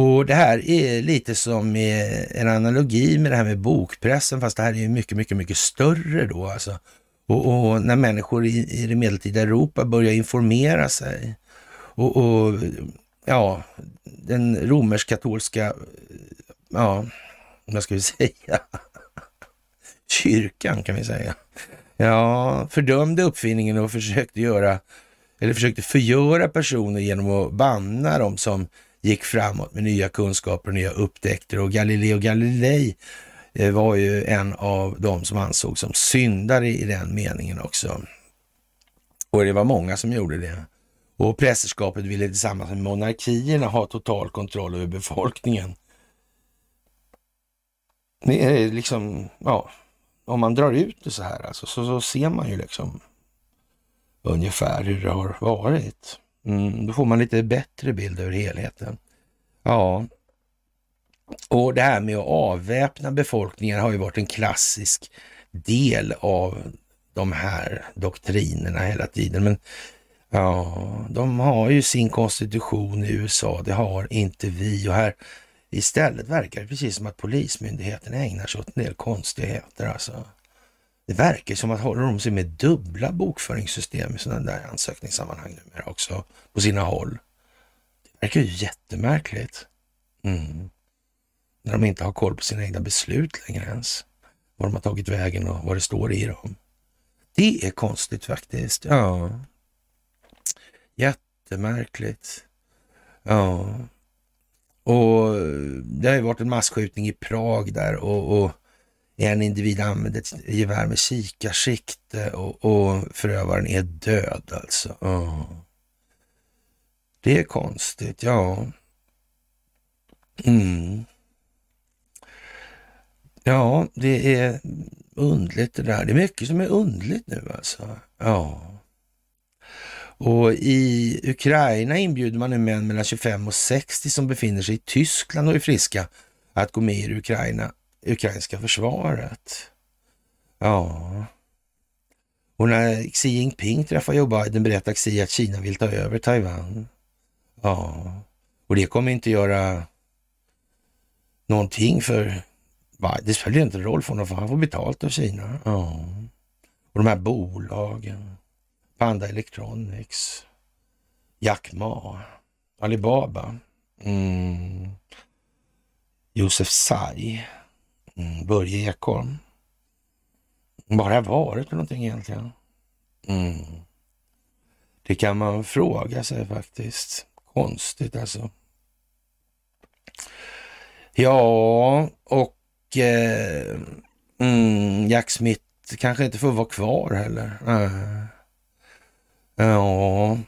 Och det här är lite som eh, en analogi med det här med bokpressen, fast det här är ju mycket, mycket, mycket större då alltså. Och, och när människor i, i det medeltida Europa börjar informera sig och, och ja, den romersk-katolska, ja, vad ska vi säga, kyrkan kan vi säga. Ja, fördömde uppfinningen och försökte göra, eller försökte förgöra personer genom att banna dem som gick framåt med nya kunskaper och nya upptäckter. Och Galileo Galilei eh, var ju en av de som ansågs som syndare i den meningen också. Och det var många som gjorde det. Och prästerskapet ville tillsammans med monarkierna ha total kontroll över befolkningen. Det är liksom, ja, om man drar ut det så här alltså, så, så ser man ju liksom ungefär hur det har varit. Mm, då får man lite bättre bild över helheten. Ja, och det här med att avväpna befolkningen har ju varit en klassisk del av de här doktrinerna hela tiden. Men ja, de har ju sin konstitution i USA, det har inte vi. Och här istället verkar det precis som att polismyndigheten ägnar sig åt en del konstigheter. Alltså. Det verkar som att håller de sig med dubbla bokföringssystem i sådana där ansökningssammanhang numera också på sina håll. Det verkar ju jättemärkligt. Mm. När de inte har koll på sina egna beslut längre ens. Var de har tagit vägen och vad det står i dem. Det är konstigt faktiskt. Ja. Jättemärkligt. Ja. Och det har ju varit en massskjutning i Prag där och, och en individ använder ett gevär med kikarsikte och, och förövaren är död alltså. Oh. Det är konstigt, ja. Mm. Ja, det är undligt det där. Det är mycket som är undligt nu alltså. Ja. Och i Ukraina inbjuder man nu män mellan 25 och 60 som befinner sig i Tyskland och är friska att gå med i Ukraina ukrainska försvaret. Ja. Och när Xi Jinping träffar Joe Biden berättar Xi att Kina vill ta över Taiwan. Ja, och det kommer inte göra någonting för Biden. Det spelar inte roll för honom, för han får betalt av Kina. Ja. Och de här bolagen, Panda Electronics, Jack Ma, Alibaba, mm. Josef Tsai. Mm, Börje Ekholm. Vad har varit för någonting egentligen? Mm. Det kan man fråga sig faktiskt. Konstigt alltså. Ja, och eh, mm, Jack Smith kanske inte får vara kvar heller. Äh. Ja,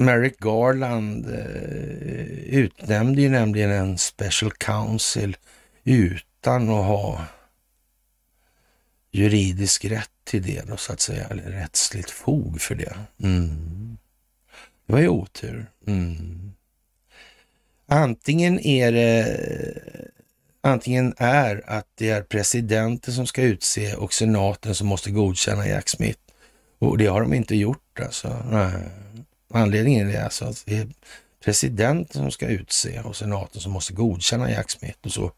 Merrick Garland eh, utnämnde ju nämligen en special counsel utan att ha juridisk rätt till det då, så att säga, eller rättsligt fog för det. Mm. Det var ju otur. Mm. Antingen är det antingen är att det är presidenten som ska utse och senaten som måste godkänna Jack Smith. Och det har de inte gjort alltså. Nej. Anledningen är alltså att det är presidenten som ska utse och senaten som måste godkänna Jack Smith och så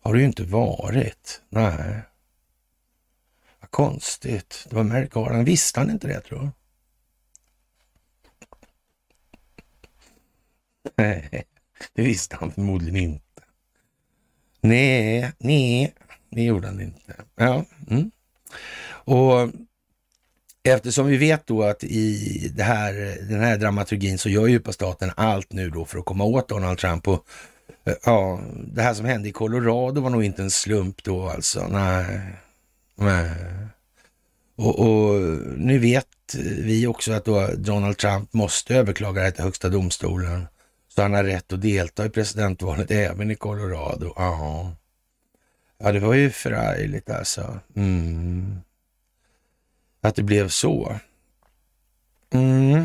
har det ju inte varit. Nej. Vad konstigt. Det var Merrick Garland. Visste han inte det tror jag? Nej, det visste han förmodligen inte. Nej, nej, det gjorde han inte. Ja, mm. Och eftersom vi vet då att i det här, den här dramaturgin så gör djupa staten allt nu då för att komma åt Donald Trump. Och eh, ja, det här som hände i Colorado var nog inte en slump då alltså. Nej, nej. Och, och nu vet vi också att då Donald Trump måste överklaga det till högsta domstolen. Så han har rätt att delta i presidentvalet även i Colorado. Aha. Ja, det var ju förargligt alltså. Mm. Att det blev så. Mm.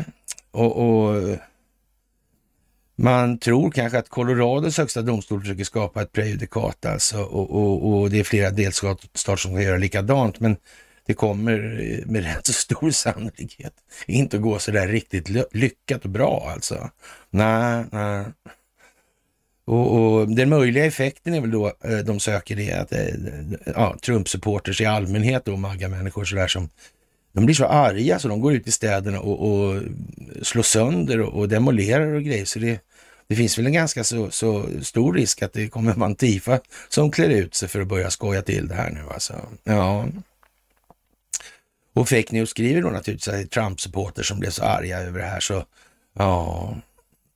Och, och, man tror kanske att Colorados högsta domstol försöker skapa ett prejudikat alltså och, och, och det är flera delstater som kan göra likadant. Men det kommer med rätt så stor sannolikhet inte att gå så där riktigt lyckat och bra alltså. Nej, nej. Och, och, den möjliga effekten är väl då eh, de söker det att eh, ja, Trump-supporters i allmänhet och MAGA-människor sådär som de blir så arga så de går ut i städerna och, och slår sönder och, och demolerar och grejer. Så det, det finns väl en ganska så, så stor risk att det kommer Mantifa som klär ut sig för att börja skoja till det här nu alltså. Ja. Och fake news skriver då naturligtvis att Trump-supporter som blev så arga över det här så, ja,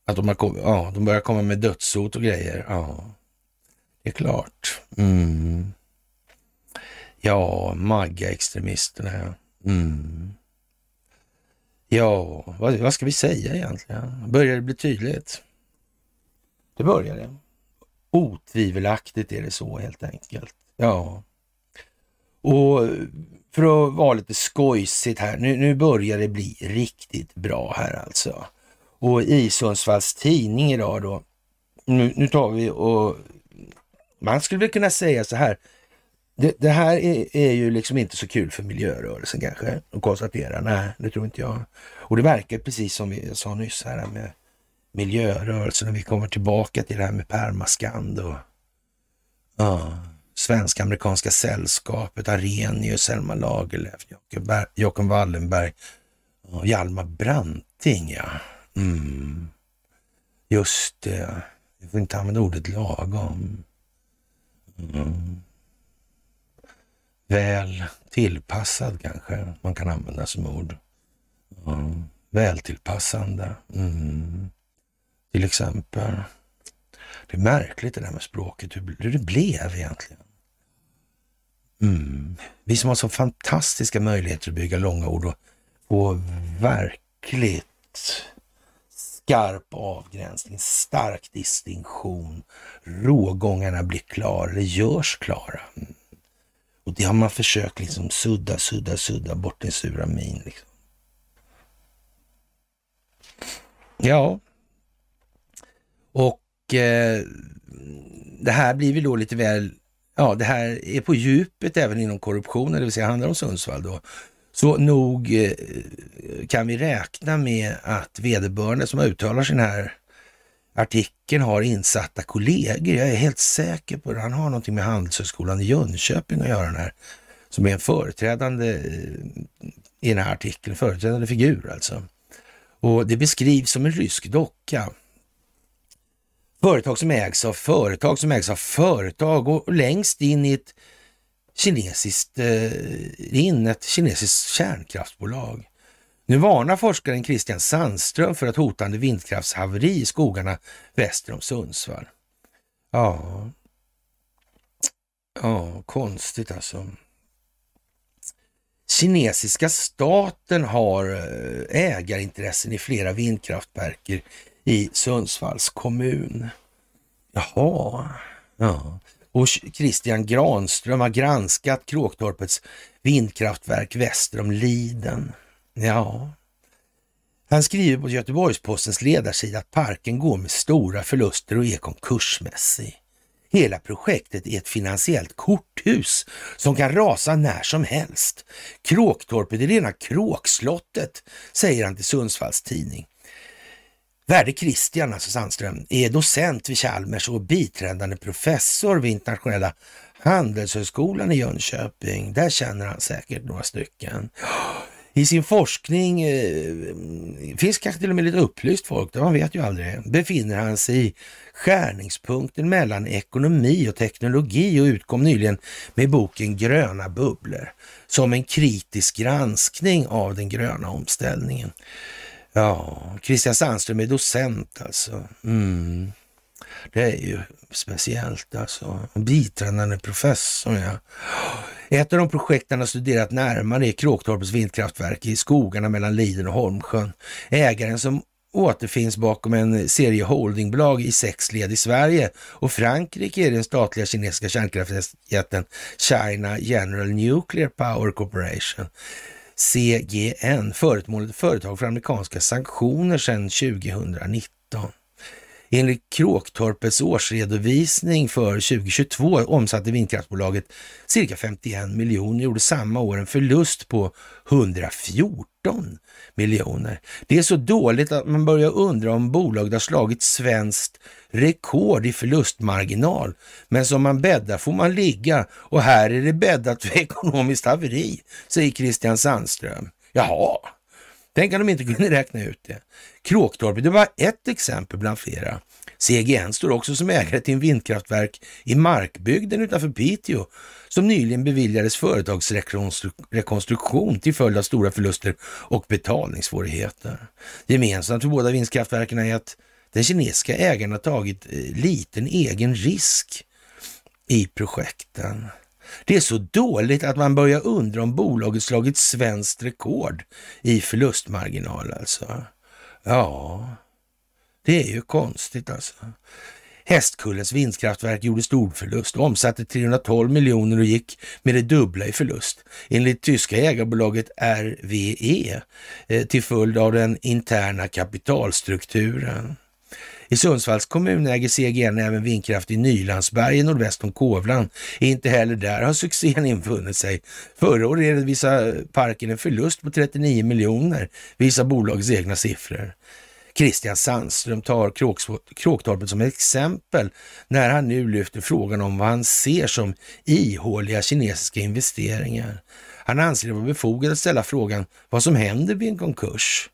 att de, har ja, de börjar komma med dödshot och grejer. Ja, det är klart. Mm. Ja, Magga-extremisterna Ja. Mm. Ja, vad, vad, ska vi säga egentligen? Börjar det bli tydligt? Det börjar det. Otvivelaktigt är det så helt enkelt. Ja. Och för att vara lite skojsigt här, nu, nu börjar det bli riktigt bra här alltså. Och i Sundsvalls tidning idag då, nu, nu tar vi och man skulle väl kunna säga så här, det, det här är, är, ju liksom inte så kul för miljörörelsen kanske att konstatera. Nej, det tror inte jag. Och det verkar precis som vi sa nyss här med miljörörelsen och vi kommer tillbaka till det här med permaskand och ja, Svensk-amerikanska sällskapet, Arrhenius, Selma Lagerlöf, Jakob Wallenberg och Hjalmar Branting, ja. Mm. Just det. Vi får inte använda ordet lagom. Mm. Väl tillpassad kanske man kan använda som ord. Mm. Vältillpassande. Mm. Till exempel. Det är märkligt det där med språket, hur det blev egentligen. Mm. Vi som har så fantastiska möjligheter att bygga långa ord och få verkligt skarp avgränsning, stark distinktion. Rågångarna blir klara, det görs klara. Mm. Och det har man försökt liksom sudda, sudda, sudda bort den sura min. Liksom. Ja, och eh, det här blir väl då lite väl ja, det här är på djupet även inom korruptionen, det vill säga handlar om Sundsvall då. Så nog eh, kan vi räkna med att vederbörande som uttalar sin här artikeln har insatta kollegor. Jag är helt säker på det. Han har någonting med Handelshögskolan i Jönköping att göra den här, som är en företrädande eh, i den här artikeln, företrädande figur alltså. Och det beskrivs som en rysk docka Företag som ägs av företag som ägs av företag och längst in i ett kinesiskt, eh, in ett kinesiskt kärnkraftsbolag. Nu varnar forskaren Christian Sandström för ett hotande vindkraftshaveri i skogarna väster om Sundsvall. Ja, ja konstigt alltså. Kinesiska staten har eh, ägarintressen i flera vindkraftverk i Sundsvalls kommun. Jaha, ja. Och Christian Granström har granskat Kråktorpets vindkraftverk väster om Liden. Ja. Han skriver på Göteborgs-Postens ledarsida att parken går med stora förluster och är konkursmässig. Hela projektet är ett finansiellt korthus som kan rasa när som helst. Kråktorpet är rena kråkslottet, säger han till Sundsvalls tidning. Värde Christian, alltså Sandström, är docent vid Chalmers och biträdande professor vid internationella Handelshögskolan i Jönköping. Där känner han säkert några stycken. I sin forskning, eh, finns kanske till och med lite upplyst folk, man vet ju aldrig, befinner han sig i skärningspunkten mellan ekonomi och teknologi och utkom nyligen med boken Gröna bubblor som en kritisk granskning av den gröna omställningen. Ja, Christian Sandström är docent alltså. Mm. Det är ju speciellt alltså. Biträdande professor, ja. Ett av de projekt han har studerat närmare är Kråktorpets vindkraftverk i skogarna mellan Liden och Holmsjön. Ägaren som återfinns bakom en serie holdingbolag i sex led i Sverige och Frankrike är den statliga kinesiska kärnkraftsjätten China General Nuclear Power Corporation. CGN, föremålet företag för amerikanska sanktioner sedan 2019. Enligt Kråktorpets årsredovisning för 2022 omsatte vindkraftsbolaget cirka 51 miljoner, gjorde samma år en förlust på 114 miljoner. Det är så dåligt att man börjar undra om bolaget har slagit svenskt rekord i förlustmarginal. Men som man bäddar får man ligga och här är det bäddat för ekonomiskt haveri, säger Christian Sandström. Jaha, tänk om de inte kunde räkna ut det. Kråktorpet är bara ett exempel bland flera. CGN står också som ägare till en vindkraftverk i Markbygden utanför Piteå som nyligen beviljades företagsrekonstruktion till följd av stora förluster och betalningssvårigheter. Gemensamt för båda vindkraftverken är att den kinesiska ägaren har tagit eh, liten egen risk i projekten. Det är så dåligt att man börjar undra om bolaget slagit svenskt rekord i förlustmarginal alltså. Ja, det är ju konstigt alltså. Hästkullens vindkraftverk gjorde storförlust, omsatte 312 miljoner och gick med det dubbla i förlust. Enligt tyska ägarbolaget RWE eh, till följd av den interna kapitalstrukturen. I Sundsvalls kommun äger CGN även vindkraft i Nylandsbergen nordväst om Kovland. Inte heller där har succén infunnit sig. Förra året redovisade parken en förlust på 39 miljoner, visar bolagets egna siffror. Christian Sandström tar Kråktorpet som ett exempel när han nu lyfter frågan om vad han ser som ihåliga kinesiska investeringar. Han anser det vara befogat att ställa frågan vad som händer vid en konkurs.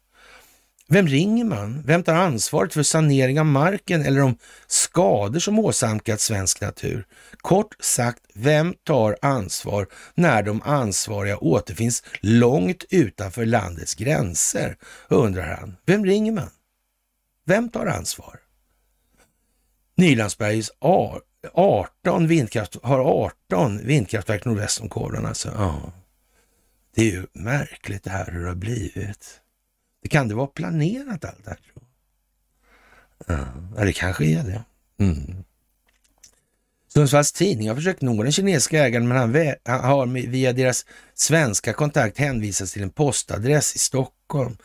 Vem ringer man? Vem tar ansvaret för sanering av marken eller de skador som åsamkat svensk natur? Kort sagt, vem tar ansvar när de ansvariga återfinns långt utanför landets gränser? undrar han. Vem ringer man? Vem tar ansvar? Nylandsbergs 18 vindkraft, har 18 vindkraftverk nordväst om Kåren. Alltså. Ja. Det är ju märkligt det här hur det har blivit. Kan det vara planerat allt det här? Ja, det kanske är det. Mm. Sundsvalls Tidning har försökt nå den kinesiska ägaren men han har via deras svenska kontakt hänvisats till en postadress i Stockholm.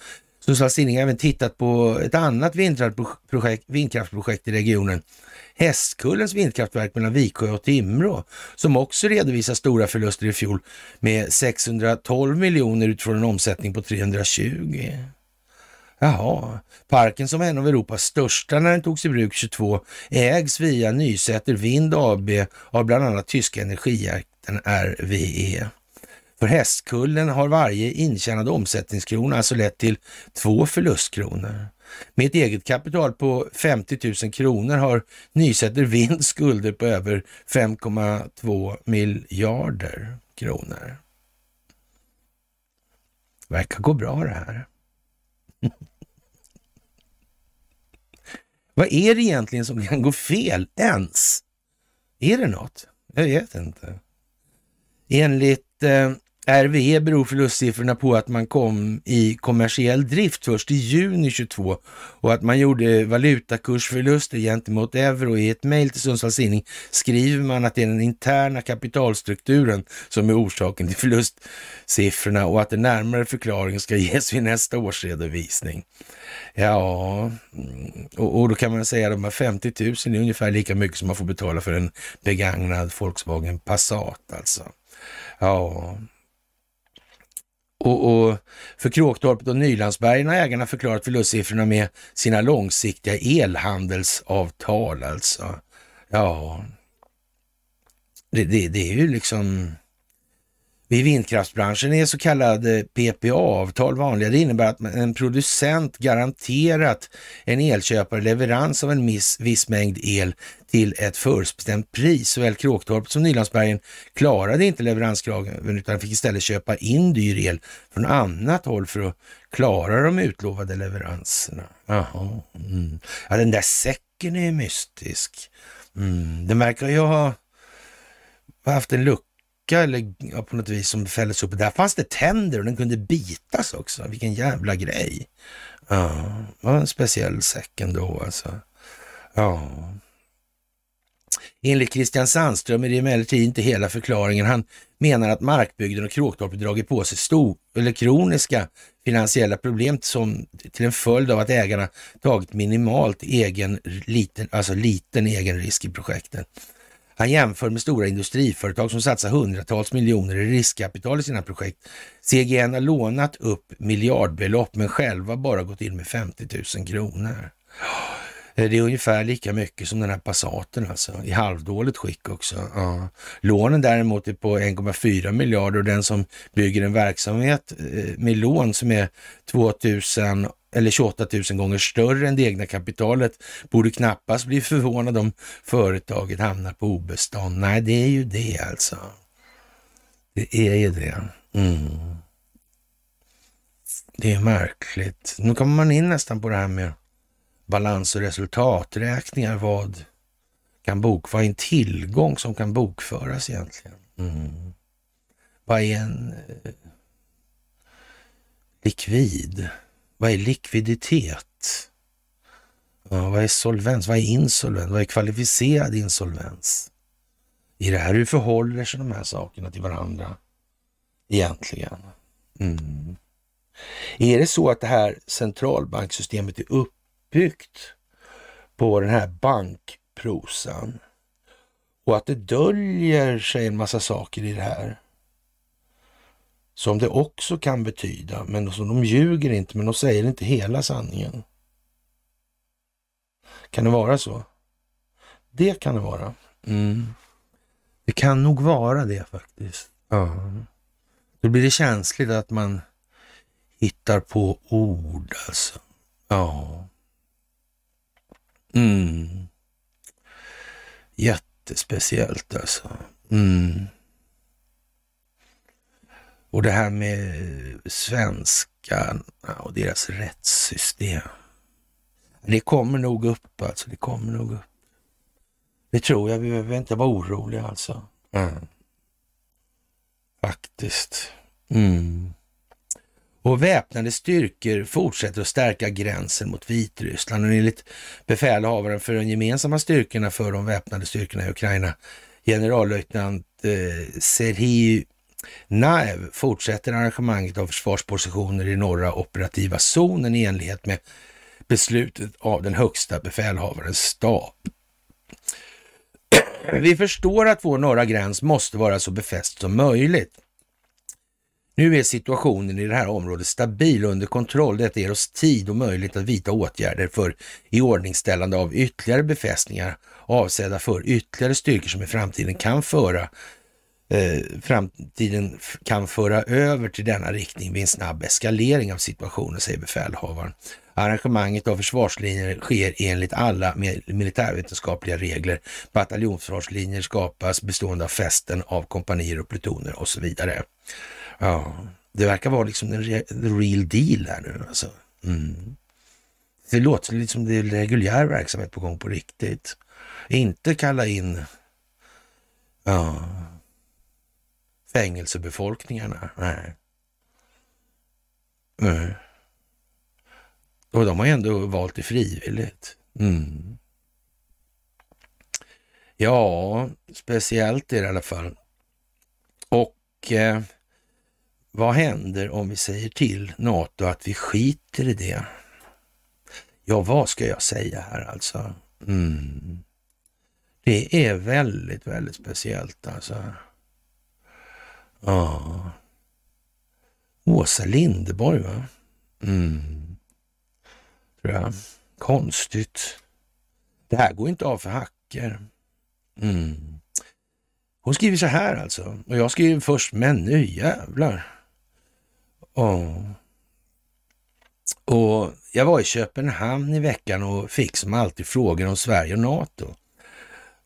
Sundsvalls Tidning har även tittat på ett annat vindkraftprojekt, vindkraftprojekt i regionen, Hästkullens vindkraftverk mellan Viksjö och Timrå, som också redovisar stora förluster i fjol med 612 miljoner utifrån en omsättning på 320. Jaha, parken som är en av Europas största när den togs i bruk 22 ägs via Nysäter Vind AB av bland annat tyska energijätten RWE. För Hästkullen har varje intjänad omsättningskrona alltså lett till två förlustkronor. Med ett eget kapital på 50 000 kronor har Nysäter Vind skulder på över 5,2 miljarder kronor. Verkar gå bra det här. Vad är det egentligen som kan gå fel ens? Är det något? Jag vet inte. Enligt eh, RWE beror förlustsiffrorna på att man kom i kommersiell drift först i juni 22 och att man gjorde valutakursförluster gentemot euro. I ett mejl till Sundsvalls Tidning skriver man att det är den interna kapitalstrukturen som är orsaken till förlustsiffrorna och att den närmare förklaringen ska ges vid nästa årsredovisning. Ja, mm, och, och då kan man säga att de här 50 000 är ungefär lika mycket som man får betala för en begagnad Volkswagen Passat alltså. Ja, och, och för Kråktorpet och Nylandsbergen har ägarna förklarat förlustsiffrorna med sina långsiktiga elhandelsavtal alltså. Ja, det, det, det är ju liksom i vindkraftsbranschen är så kallade eh, PPA-avtal vanliga. Det innebär att en producent garanterat en elköpare leverans av en viss, viss mängd el till ett förutbestämt pris. Såväl Kråktorp som Nylandsbergen klarade inte leveranskraven utan fick istället köpa in dyr el från annat håll för att klara de utlovade leveranserna. Jaha. Mm. Ja, den där säcken är mystisk. Mm. Den verkar ju ha haft en lucka eller ja, på något vis som fälldes upp. Där fanns det tänder och den kunde bitas också. Vilken jävla grej. Ja, det var en speciell säck ändå alltså. Ja. Enligt Christian Sandström är det emellertid inte hela förklaringen. Han menar att Markbygden och Kråktorp dragit på sig stor, eller kroniska finansiella problem som till en följd av att ägarna tagit minimalt egen, liten, alltså liten egen risk i projekten. Han jämför med stora industriföretag som satsar hundratals miljoner i riskkapital i sina projekt. CGN har lånat upp miljardbelopp men själva bara gått in med 50 000 kronor. Eh, det är ungefär lika mycket som den här Passaten alltså, i halvdåligt skick också. Ja. Lånen däremot är på 1,4 miljarder och den som bygger en verksamhet eh, med lån som är 2000 eller 28 000 gånger större än det egna kapitalet borde knappast bli förvånad om företaget hamnar på obestånd. Nej, det är ju det alltså. Det är ju det. Mm. Det är märkligt. Nu kommer man in nästan på det här med balans och resultaträkningar. Vad kan bok, vad är en tillgång som kan bokföras egentligen? Mm. Vad är en eh, likvid? Vad är likviditet? Ja, vad är solvens? Vad är insolvens? Vad är kvalificerad insolvens? I det här, hur förhåller sig de här sakerna till varandra egentligen? Mm. Är det så att det här centralbanksystemet är uppbyggt på den här bankprosan och att det döljer sig en massa saker i det här? Som det också kan betyda, men som de ljuger inte, men de säger inte hela sanningen. Kan det vara så? Det kan det vara. Mm. Det kan nog vara det faktiskt. Ja. Då blir det känsligt att man hittar på ord alltså. Ja. Mm. Jättespeciellt alltså. Mm. Och det här med svenskarna och deras rättssystem. Det kommer nog upp alltså. Det kommer nog upp. Det tror jag. Vi behöver inte vara oroliga alltså. Mm. Faktiskt. Mm. Och väpnade styrkor fortsätter att stärka gränsen mot Vitryssland. Och enligt befälhavaren för de gemensamma styrkorna för de väpnade styrkorna i Ukraina, generallöjtnant eh, Serhii Naev fortsätter arrangemanget av försvarspositioner i norra operativa zonen i enlighet med beslutet av den högsta befälhavarens stab. Vi förstår att vår norra gräns måste vara så befäst som möjligt. Nu är situationen i det här området stabil och under kontroll. Detta ger oss tid och möjlighet att vidta åtgärder för iordningställande av ytterligare befästningar avsedda för ytterligare styrkor som i framtiden kan föra eh, framtiden kan föra över till denna riktning vid en snabb eskalering av situationen, säger befälhavaren. Arrangemanget av försvarslinjer sker enligt alla militärvetenskapliga regler. Bataljonsförsvarslinjer skapas bestående av fästen av kompanier och plutoner och så vidare. Ja, det verkar vara liksom the real deal här nu alltså. Mm. Det låter lite som liksom det är reguljär verksamhet på gång på riktigt. Inte kalla in ja, fängelsebefolkningarna. Nej. Nej. Och de har ändå valt det frivilligt. Mm. Ja, speciellt är det i alla fall. Och eh, vad händer om vi säger till NATO att vi skiter i det? Ja, vad ska jag säga här alltså? Mm. Det är väldigt, väldigt speciellt alltså. Ja. Åsa Lindeborg, va? Mm. Tror jag. Konstigt. Det här går inte av för hacker. Mm. Hon skriver så här alltså. Och jag skriver först, men nu jävlar. Oh. Och jag var i Köpenhamn i veckan och fick som alltid frågor om Sverige och NATO.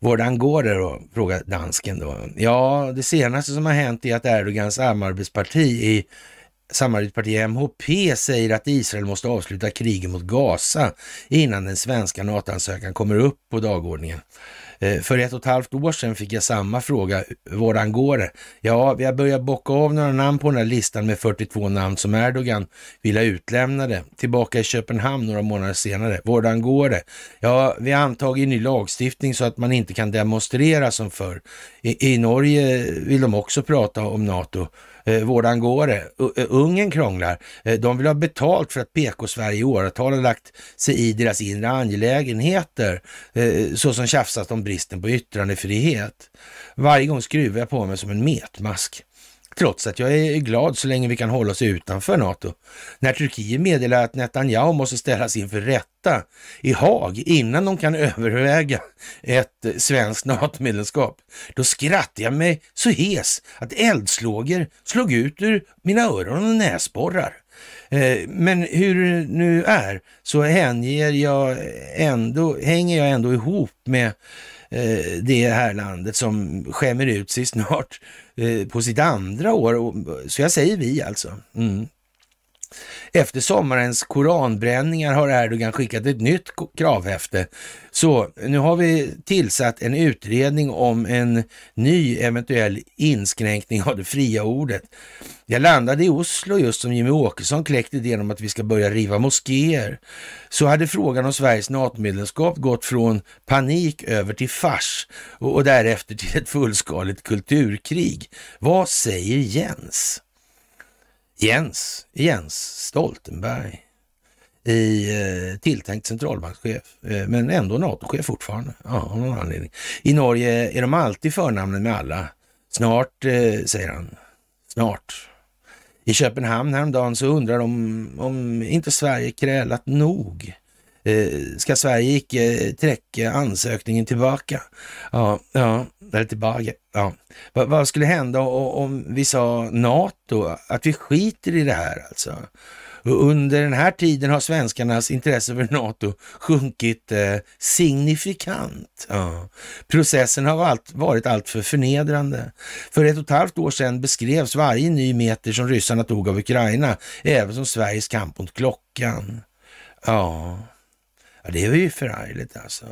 Vårdan går det då? frågar dansken då. Ja, det senaste som har hänt är att Erdogans samarbetsparti i samarbetsparti MHP säger att Israel måste avsluta kriget mot Gaza innan den svenska NATO-ansökan kommer upp på dagordningen. Eh, för ett och ett halvt år sedan fick jag samma fråga. Våran går det? Ja, vi har börjat bocka av några namn på den här listan med 42 namn som Erdogan vill ha utlämnade. Tillbaka i Köpenhamn några månader senare. Våran går det? Ja, vi har antagit ny lagstiftning så att man inte kan demonstrera som förr. I, I Norge vill de också prata om NATO eh, vårdan går det. Eh, eh, Ungern krånglar. Eh, de vill ha betalt för att PK-Sverige i åratal har lagt sig i deras inre angelägenheter, eh, så som tjafsat om bristen på yttrandefrihet. Varje gång skruvar jag på mig som en metmask. Trots att jag är glad så länge vi kan hålla oss utanför NATO. När Turkiet meddelar att Netanyahu måste ställas inför rätta i Haag innan de kan överväga ett svenskt NATO-medlemskap, då skrattar jag mig så hes att eldslågor slog ut ur mina öron och näsborrar. Eh, men hur det nu är så hänger jag ändå, hänger jag ändå ihop med Eh, det här landet som skämmer ut sig snart eh, på sitt andra år. Så jag säger vi alltså. Mm. Efter sommarens koranbränningar har Erdogan skickat ett nytt kravhäfte. Så nu har vi tillsatt en utredning om en ny eventuell inskränkning av det fria ordet. Jag landade i Oslo just som Jimmy Åkesson kläckte idén om att vi ska börja riva moskéer. Så hade frågan om Sveriges NATO-medlemskap gått från panik över till fars och, och därefter till ett fullskaligt kulturkrig. Vad säger Jens? Jens, Jens Stoltenberg i eh, tilltänkt centralbankschef, eh, men ändå NATO-chef fortfarande. Ja, av någon anledning. I Norge är de alltid förnamnen med alla. Snart, eh, säger han. Snart. I Köpenhamn häromdagen så undrar de om inte Sverige krälat nog. Eh, ska Sverige icke eh, träcka ansökningen tillbaka? Ja, ja, eller tillbaka. Ja. Vad, vad skulle hända om vi sa NATO, att vi skiter i det här alltså? Under den här tiden har svenskarnas intresse för NATO sjunkit eh, signifikant. Ja. Processen har allt, varit alltför förnedrande. För ett och ett halvt år sedan beskrevs varje ny meter som ryssarna tog av Ukraina även som Sveriges kamp mot klockan. Ja, ja det var ju förargligt alltså.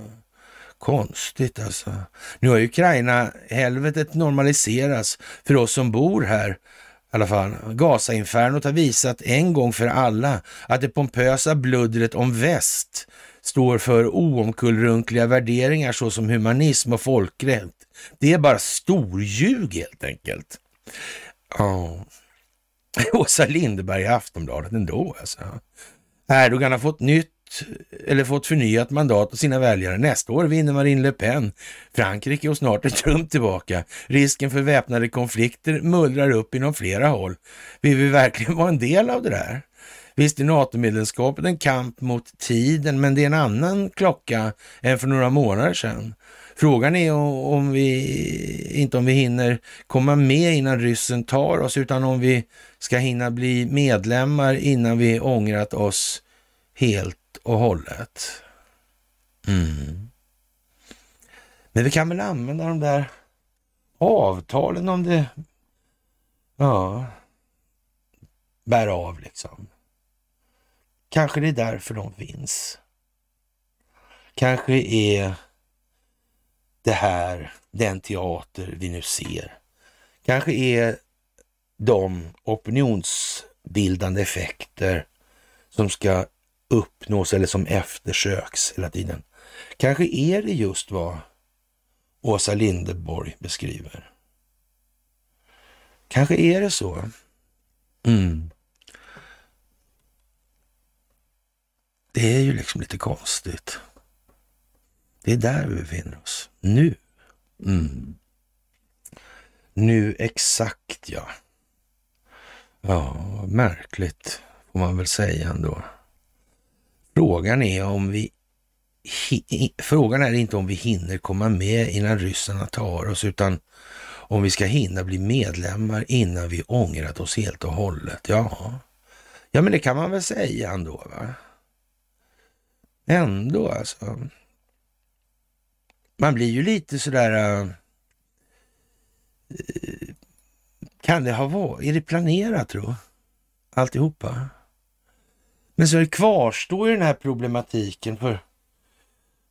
Konstigt alltså. Nu har Ukraina-helvetet normaliserats för oss som bor här. I alla fall. Gaza-infernot har visat en gång för alla att det pompösa bluddret om väst står för oomkullrunkliga värderingar såsom humanism och folkrätt. Det är bara storljug helt enkelt. Ja. Åsa Lindeberg i Aftonbladet ändå alltså. Erdogan har fått nytt eller fått förnyat mandat av sina väljare. Nästa år vinner Marine Le Pen. Frankrike och snart är Trump tillbaka. Risken för väpnade konflikter mullrar upp inom flera håll. Vill vi verkligen vara en del av det där? Visst är NATO-medlemskapet en kamp mot tiden, men det är en annan klocka än för några månader sedan. Frågan är om vi, inte om vi hinner komma med innan ryssen tar oss, utan om vi ska hinna bli medlemmar innan vi ångrat oss helt och hållet. Mm. Men vi kan väl använda de där avtalen om det ja, bär av liksom. Kanske det är därför de finns. Kanske är det här den teater vi nu ser. Kanske är de opinionsbildande effekter som ska uppnås eller som eftersöks hela tiden. Kanske är det just vad Åsa Linderborg beskriver. Kanske är det så. Mm. Det är ju liksom lite konstigt. Det är där vi befinner oss. Nu. Mm. Nu exakt ja. Ja, märkligt får man väl säga ändå. Frågan är om vi Frågan är inte om vi hinner komma med innan ryssarna tar oss, utan om vi ska hinna bli medlemmar innan vi ångrat oss helt och hållet. Ja, ja men det kan man väl säga ändå. Va? Ändå alltså. Man blir ju lite sådär... Äh, kan det ha varit? Är det planerat tro? Alltihopa? Men så kvarstår ju den här problematiken för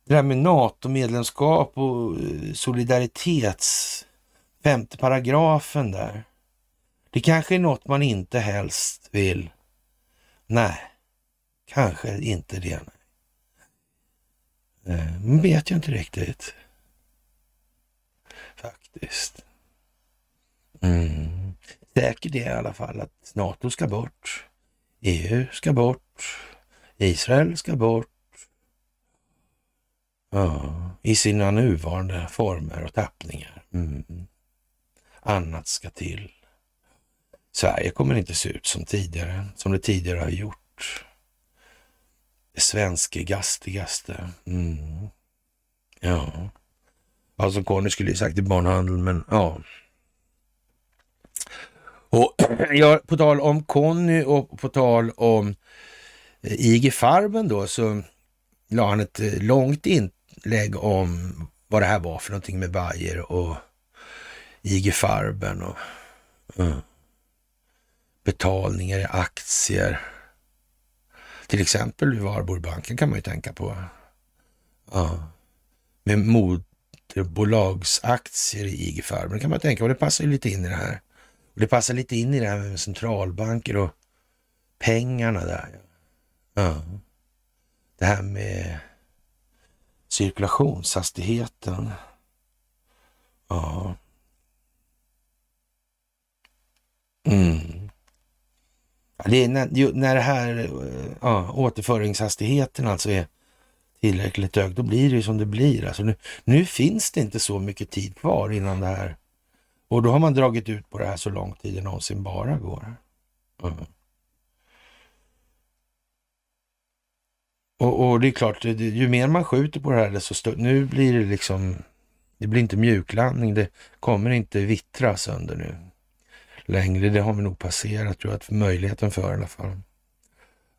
det här med NATO-medlemskap och eh, solidaritets femte paragrafen där. Det kanske är något man inte helst vill. Nej, kanske inte det. Nej. Eh, man vet ju inte riktigt. Faktiskt. Mm. Säkert är i alla fall att NATO ska bort. EU ska bort. Israel ska bort. Ja, I sina nuvarande former och tappningar. Mm. Annat ska till. Sverige kommer inte se ut som tidigare, som det tidigare har gjort. Det svenske gastigaste. Mm. Ja. Alltså Conny skulle ju sagt i barnhandeln, men ja. Och ja, på tal om Conny och på tal om eh, IG Farben då, så la han ett eh, långt inlägg om vad det här var för någonting med Bayer och IG Farben och mm, betalningar i aktier. Till exempel Varborgbanken kan man ju tänka på. Ja. Med moderbolagsaktier i IG Farben kan man tänka på. Det passar ju lite in i det här. Och det passar lite in i det här med centralbanker och pengarna där. Ja. Det här med cirkulationshastigheten. Ja. Mm. Det är när, när det här eh, ja, återföringshastigheten alltså är tillräckligt hög, då blir det ju som det blir. Alltså nu, nu finns det inte så mycket tid kvar innan det här och då har man dragit ut på det här så lång tid det någonsin bara går. Mm. Och, och, det är klart, ju mer man skjuter på det här, desto större. Nu blir det liksom, det blir inte mjuklandning, det kommer inte vittra sönder nu längre. Det har vi nog passerat, tror jag, att möjligheten för i alla fall.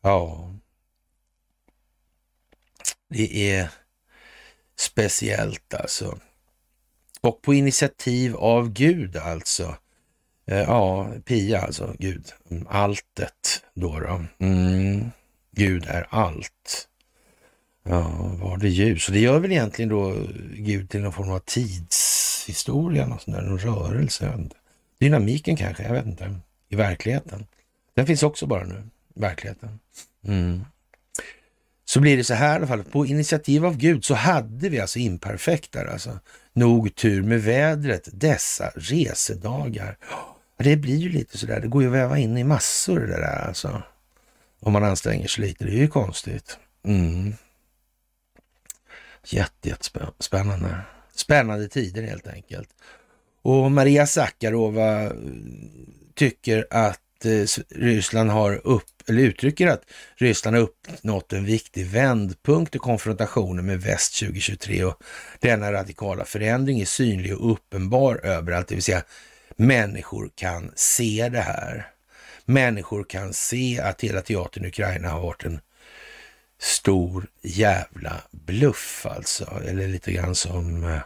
Ja. Det är speciellt alltså. Och på initiativ av Gud alltså. Eh, ja, Pia alltså, Gud. Mm, alltet då. då. Mm. Gud är allt. Ja, var det ljus? Och det gör väl egentligen då Gud till någon form av tidshistoria, någon sån där, någon rörelse. Dynamiken kanske, jag vet inte. I verkligheten. Den finns också bara nu, verkligheten. Mm. Så blir det så här i alla fall, på initiativ av Gud så hade vi alltså imperfektar alltså nog tur med vädret dessa resedagar. Det blir ju lite sådär, det går ju att väva in i massor det där alltså. Om man anstränger sig lite, det är ju konstigt. Mm. Jättespännande. Spännande tider helt enkelt. Och Maria Sakarova eh, tycker att eh, Ryssland har upp, eller uttrycker att Ryssland har uppnått en viktig vändpunkt i konfrontationen med väst 2023 och denna radikala förändring är synlig och uppenbar överallt, det vill säga människor kan se det här. Människor kan se att hela teatern i Ukraina har varit en stor jävla bluff alltså, eller lite grann som eh,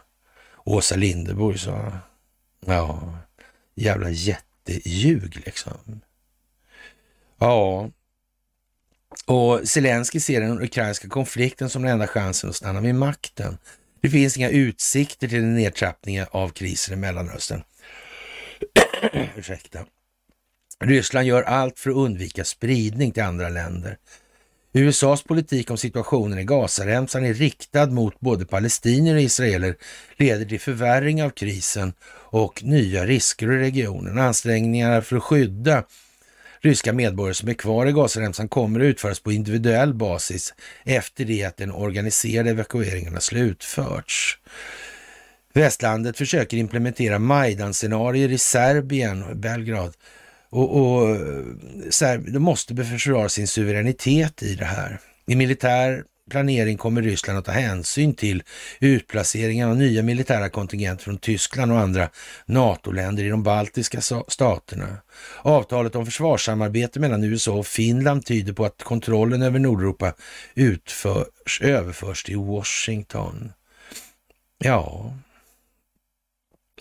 Åsa Linderborg sa. Ja, jävla jätteljug liksom. Ja, och Zelensky ser den ukrainska konflikten som den enda chansen att stanna vid makten. Det finns inga utsikter till en nedtrappning av krisen i Mellanöstern. Ursäkta. Ryssland gör allt för att undvika spridning till andra länder. USAs politik om situationen i Gazaremsan är riktad mot både palestinier och israeler leder till förvärring av krisen och nya risker i regionen. Ansträngningarna för att skydda ryska medborgare som är kvar i Gazaremsan kommer att utföras på individuell basis efter det att den organiserade evakueringen har slutförts. Västlandet försöker implementera Majdan-scenarier i Serbien och Belgrad och, och Serb, de måste försvara sin suveränitet i det här. I militär planering kommer Ryssland att ta hänsyn till utplaceringen av nya militära kontingenter från Tyskland och andra NATO-länder i de baltiska staterna. Avtalet om försvarssamarbete mellan USA och Finland tyder på att kontrollen över Nordeuropa utförs, överförs till Washington. Ja,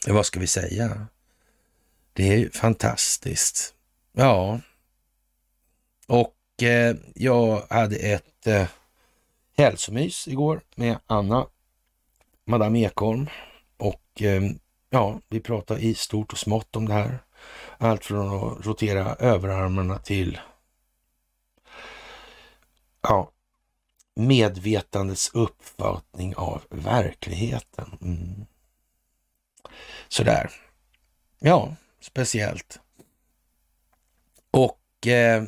vad ska vi säga? Det är fantastiskt. Ja, och eh, jag hade ett eh, hälsomys igår med Anna, Madame Ekholm och eh, ja, vi pratade i stort och smått om det här. Allt från att rotera överarmarna till ja, medvetandets uppfattning av verkligheten. Mm. Sådär. Ja, speciellt. Och eh,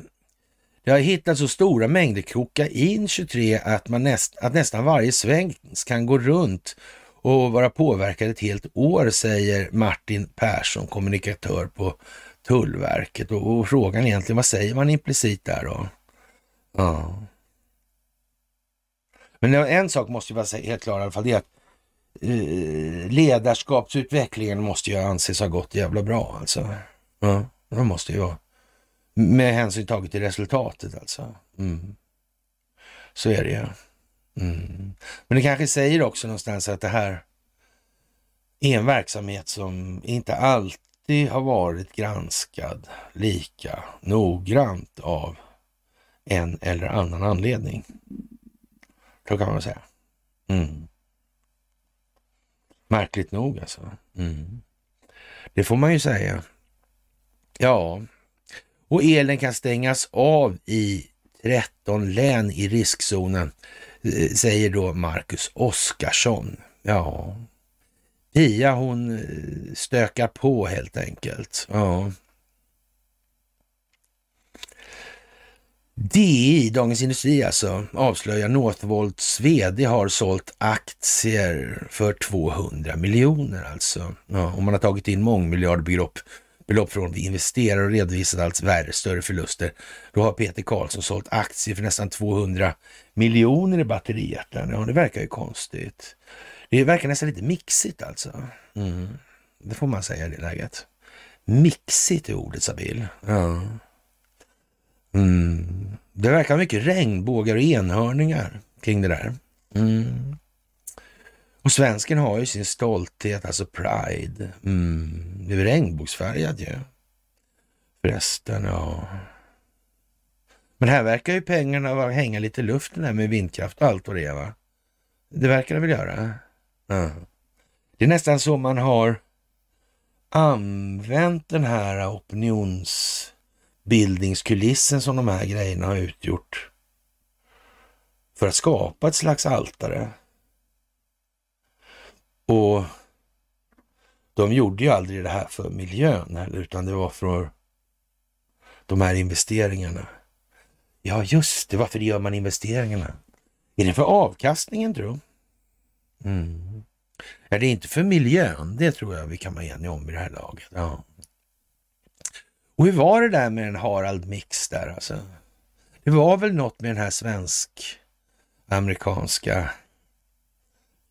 det har hittats så stora mängder kokain 23 att, man näst, att nästan varje svensk kan gå runt och vara påverkad ett helt år, säger Martin Persson, kommunikatör på Tullverket. Och, och frågan egentligen, vad säger man implicit där då? Ja. Men en sak måste ju vara helt klar i alla fall, det är att eh, ledarskapsutvecklingen måste ju anses ha gått jävla bra alltså. Ja, det måste ju vara. Med hänsyn taget till resultatet alltså. Mm. Så är det ju. Mm. Men det kanske säger också någonstans att det här är en verksamhet som inte alltid har varit granskad lika noggrant av en eller annan anledning. Så kan man säga. Mm. Märkligt nog alltså. Mm. Det får man ju säga. Ja, och elen kan stängas av i 13 län i riskzonen, eh, säger då Marcus Oskarsson. Ja, Pia hon eh, stökar på helt enkelt. Ja. DI, Dagens Industri alltså, avslöjar Northvolts VD har sålt aktier för 200 miljoner alltså. Ja, och man har tagit in mångmiljardbelopp belopp från vi investerar och redovisat allt värre, större förluster. Då har Peter Karlsson sålt aktier för nästan 200 miljoner i batterijätten. Ja, det verkar ju konstigt. Det verkar nästan lite mixigt alltså. Mm. Det får man säga i det läget. Mixigt är ordet, Sabil. Ja. Mm. Det verkar mycket regnbågar och enhörningar kring det där. Mm. Och svensken har ju sin stolthet, alltså pride. Mm. Det är regnbågsfärgad ju. Förresten, ja. Men här verkar ju pengarna hänga lite i luften här med vindkraft och allt vad det är va? Det verkar det väl göra? Ja. Det är nästan så man har använt den här opinions bildningskulissen som de här grejerna har utgjort för att skapa ett slags altare och de gjorde ju aldrig det här för miljön heller, utan det var för de här investeringarna. Ja, just det. Varför gör man investeringarna? Är det för avkastningen, tror mm. Ja, det är inte för miljön. Det tror jag vi kan vara eniga om i det här laget. Ja. Och hur var det där med en Harald Mix där alltså? Det var väl något med den här svensk-amerikanska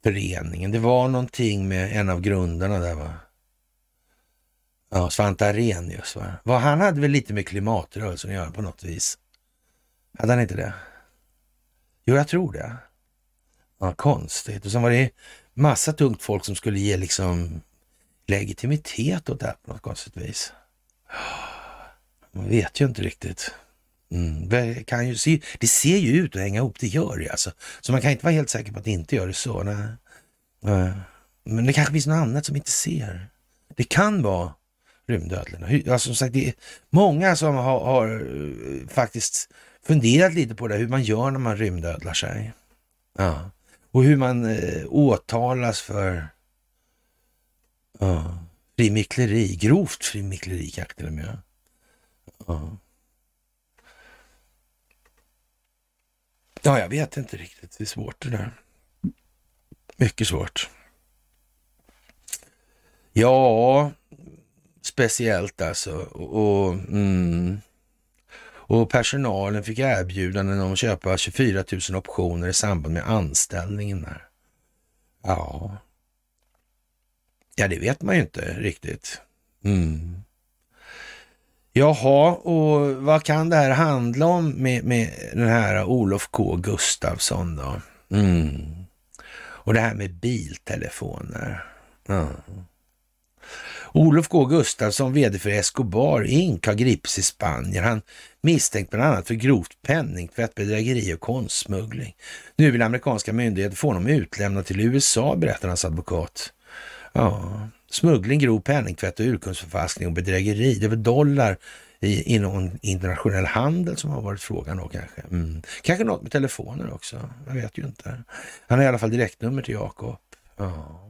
föreningen. Det var någonting med en av grundarna där va? Ja, Svante Arrhenius va? Han hade väl lite med klimatrörelsen att göra på något vis? Hade han inte det? Jo, jag tror det. Ja, konstigt. Och sen var det massa tungt folk som skulle ge liksom legitimitet åt det här på något konstigt vis. Man vet ju inte riktigt. Mm, det, kan ju se, det ser ju ut att hänga ihop, det gör det alltså. Så man kan inte vara helt säker på att det inte gör det så. Nej. Men det kanske finns något annat som vi inte ser. Det kan vara rymdödlorna. Alltså, som sagt, det är många som har, har eh, faktiskt funderat lite på det, hur man gör när man rymdödlar sig. Ja. Och hur man eh, åtalas för ja, frimickleri, grovt frimickleri kanske till och med. Ja. ja, jag vet inte riktigt. Det är svårt det där. Mycket svårt. Ja, speciellt alltså. Och, och, mm. och personalen fick erbjudanden om att köpa 24 000 optioner i samband med anställningen där. Ja, ja det vet man ju inte riktigt. Mm. Jaha, och vad kan det här handla om med, med den här Olof K Gustafsson då? Mm. Och det här med biltelefoner. Mm. Olof K Gustafsson, vd för Escobar Inc, har gripits i Spanien. Han misstänkt bland annat för grovt penningtvätt, bedrägeri och konstsmuggling. Nu vill amerikanska myndigheter få honom utlämnad till USA, berättar hans advokat. Ja, smuggling, grov penningtvätt och urkundsförfalskning och bedrägeri. Det är väl dollar i, inom internationell handel som har varit frågan då kanske. Mm. Kanske något med telefoner också. Jag vet ju inte. Han har i alla fall direktnummer till Jakob. Ja.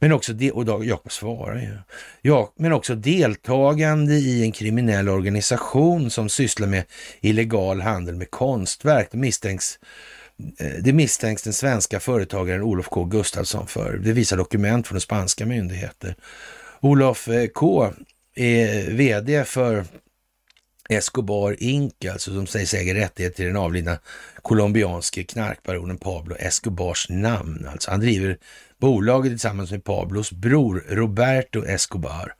Men också, de, och Jakob svarar ju. Ja, men också deltagande i en kriminell organisation som sysslar med illegal handel med konstverk. De misstänks, Eh, det misstänks den svenska företagaren Olof K Gustafsson för. Det visar dokument från spanska myndigheter. Olof eh, K är vd för Escobar Inc, alltså som sägs äga rättighet till den avlidna colombianske knarkbaronen Pablo Escobars namn. Alltså han driver bolaget tillsammans med Pablos bror Roberto Escobar.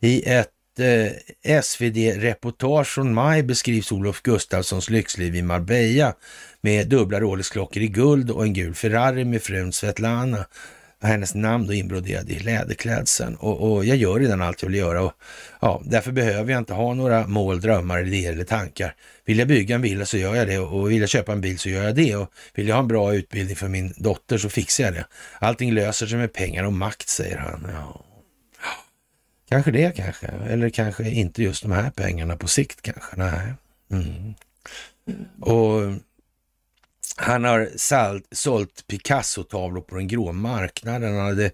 I ett eh, SvD-reportage från maj beskrivs Olof Gustafssons lyxliv i Marbella med dubbla Rolex-klockor i guld och en gul Ferrari med frun Svetlana hennes namn då inbroderad i läderklädseln. Och, och, jag gör redan allt jag vill göra och ja, därför behöver jag inte ha några mål, drömmar, idéer eller tankar. Vill jag bygga en villa så gör jag det och vill jag köpa en bil så gör jag det och vill jag ha en bra utbildning för min dotter så fixar jag det. Allting löser sig med pengar och makt, säger han. Ja. Kanske det kanske, eller kanske inte just de här pengarna på sikt kanske. Nej. Mm. Och han har sålt, sålt Picasso-tavlor på den grå marknaden. Han hade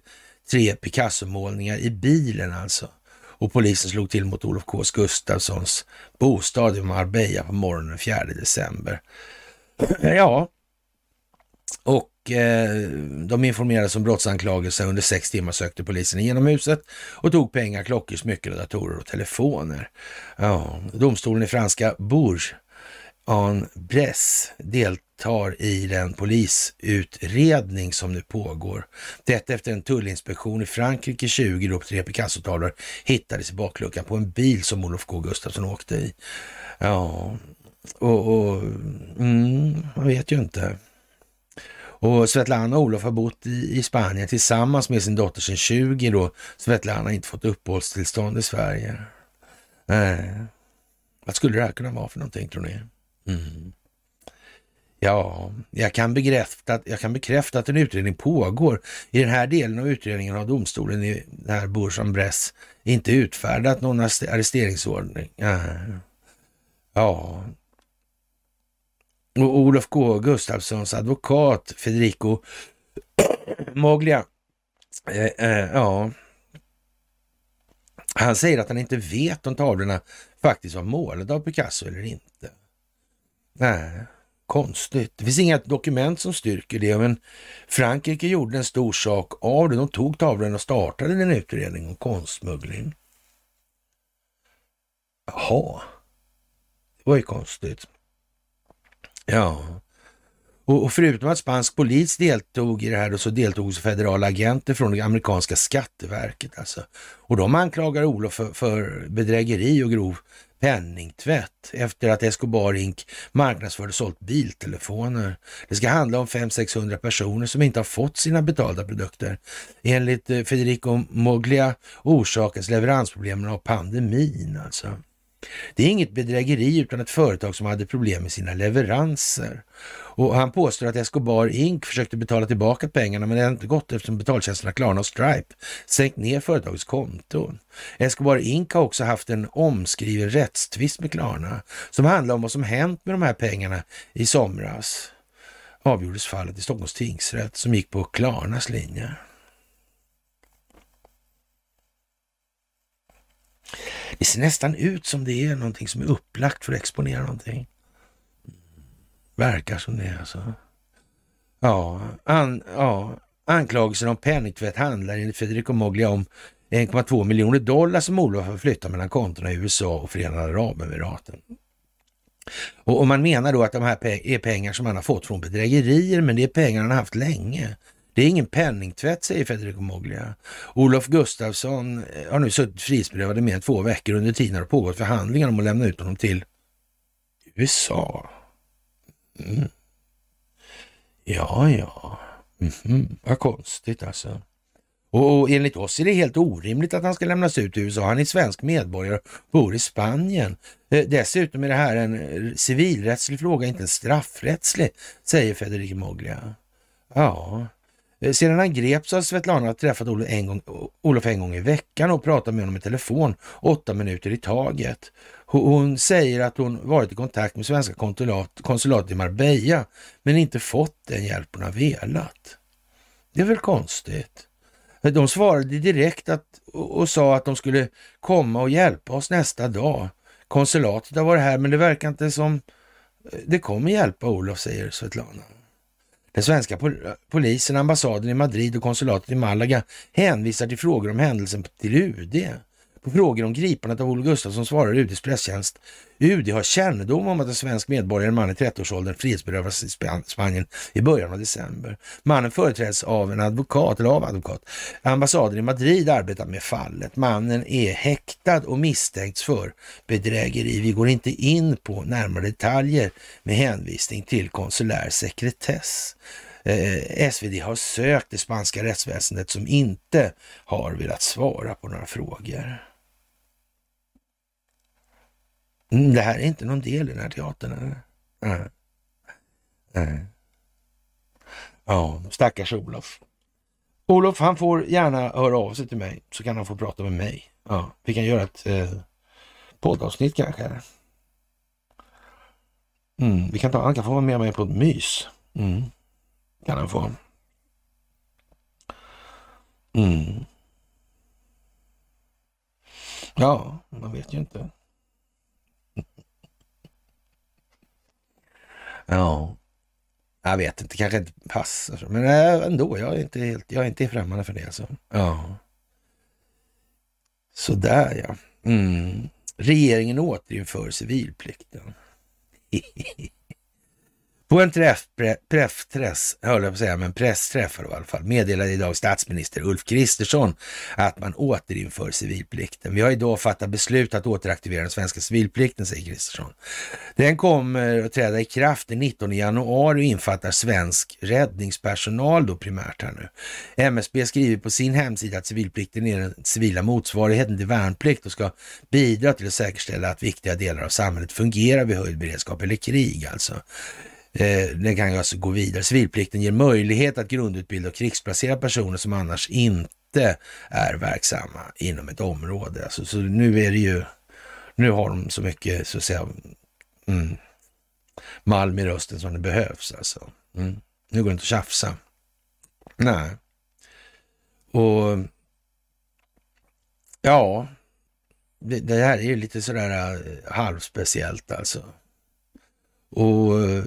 tre Picasso-målningar i bilen alltså. Och polisen slog till mot Olof K Gustafssons bostad i Marbella på morgonen den 4 december. Ja, och eh, de informerades om brottsanklagelser. Under sex timmar sökte polisen igenom huset och tog pengar, klockor, smycken, datorer och telefoner. Ja, domstolen i franska Bourges en Bress deltar i den polisutredning som nu pågår. Detta efter en tullinspektion i Frankrike 20 då tre Picasso-tavlor hittades i bakluckan på en bil som Olof K Gustafsson åkte i. Ja, och, och mm, man vet ju inte. Och Svetlana och Olof har bott i, i Spanien tillsammans med sin dotter sedan 20 då. Svetlana har inte fått uppehållstillstånd i Sverige. Nej. Vad skulle det här kunna vara för någonting tror ni? Mm. Ja, jag kan, bekräfta, jag kan bekräfta att en utredning pågår. I den här delen av utredningen har domstolen i det här Bourg-en-Bresse inte utfärdat någon arresteringsordning. Ja. Och Olof K Gustafssons advokat Federico Moglia, eh, eh, ja, han säger att han inte vet om tavlorna faktiskt var målade av Picasso eller inte. Nej, konstigt. Det finns inga dokument som styrker det, men Frankrike gjorde en stor sak av det. De tog tavlan och startade en utredning om konstsmuggling. Jaha, det var ju konstigt. Ja, och, förutom att spansk polis deltog i det här så deltog också federala agenter från det amerikanska skatteverket. Alltså. Och de anklagar Olof för, för bedrägeri och grov penningtvätt efter att Escobar Inc marknadsförde och sålt biltelefoner. Det ska handla om 500-600 personer som inte har fått sina betalda produkter. Enligt eh, Federico Moglia orsakas leveransproblemen av pandemin alltså. Det är inget bedrägeri utan ett företag som hade problem med sina leveranser. Och han påstår att Escobar Inc försökte betala tillbaka pengarna men det har inte gått eftersom betaltjänsterna Klarna och Stripe sänkt ner företagets konton. Escobar Inc har också haft en omskriven rättstvist med Klarna som handlar om vad som hänt med de här pengarna i somras. Avgjordes fallet i Stockholms tingsrätt som gick på Klarnas linje. Det ser nästan ut som det är någonting som är upplagt för att exponera någonting. Verkar som det alltså. Ja, an, ja. anklagelsen om penningtvätt handlar enligt Federico Moglia om 1,2 miljoner dollar som Olof har flyttat mellan kontona i USA och Förenade Arabemiraten. Och och man menar då att de här är pengar som han har fått från bedrägerier, men det är pengar han har haft länge. Det är ingen penningtvätt, säger Federico Moglia. Olof Gustafsson eh, har nu suttit frihetsberövad i mer än två veckor. Under tiden har det pågått förhandlingar om att lämna ut honom till USA. Mm. Ja, ja. Mm -hmm. Vad konstigt alltså. Och, enligt oss är det helt orimligt att han ska lämnas ut till USA. Han är svensk medborgare och bor i Spanien. Eh, dessutom är det här en eh, civilrättslig fråga, inte en straffrättslig, säger Federico Moglia. Ja, Eh, sedan han greps har Svetlana träffat Olof en, gång, Olof en gång i veckan och pratat med honom i telefon åtta minuter i taget. Hon säger att hon varit i kontakt med svenska konsulat, konsulatet i Marbella men inte fått den hjälp hon har velat. Det är väl konstigt? Eh, de svarade direkt att, och sa att de skulle komma och hjälpa oss nästa dag. Konsulatet har varit här men det verkar inte som eh, det kommer hjälpa Olof, säger Svetlana. Den svenska polisen, ambassaden i Madrid och konsulatet i Malaga hänvisar till frågor om händelsen till UD. På frågor om gripandet av Olof Gustafsson svarar UDs presstjänst UD har kännedom om att en svensk medborgare, man i 30-årsåldern, frihetsberövades i Spanien i början av december. Mannen företräds av en advokat, eller av advokat. Ambassaden i Madrid arbetar med fallet. Mannen är häktad och misstänks för bedrägeri. Vi går inte in på närmare detaljer med hänvisning till konsulär sekretess. Eh, SvD har sökt det spanska rättsväsendet som inte har velat svara på några frågor. Mm, det här är inte någon del i den här teatern. Eller? Nej. Nej. Ja, stackars Olof. Olof, han får gärna höra av sig till mig så kan han få prata med mig. Ja, vi kan göra ett eh, poddavsnitt kanske. Mm, vi kan ta, han kan få vara med mig på ett mys. Mm, kan han få. Mm. Ja, man vet ju inte. Ja, jag vet inte, kanske inte passar. Men eh, ändå, jag är inte, helt, jag är inte främmande för det. Alltså. Ja. Sådär ja. Mm. Regeringen återinför civilplikten. På en träff, träff, träff, höll jag på att säga, men pressträff i alla fall, meddelade idag statsminister Ulf Kristersson att man återinför civilplikten. Vi har idag fattat beslut att återaktivera den svenska civilplikten, säger Kristersson. Den kommer att träda i kraft den 19 januari och infattar svensk räddningspersonal då primärt här nu. MSB skriver på sin hemsida att civilplikten är den civila motsvarigheten till värnplikt och ska bidra till att säkerställa att viktiga delar av samhället fungerar vid höjd beredskap eller krig alltså. Eh, den kan alltså gå vidare. Civilplikten ger möjlighet att grundutbilda och krigsplacera personer som annars inte är verksamma inom ett område. Alltså, så nu är det ju, nu har de så mycket så att säga mm, malm i rösten som det behövs alltså. Mm. Nu går det inte att tjafsa. Nej. Och ja, det, det här är ju lite sådär äh, halvspeciellt alltså. Och eh,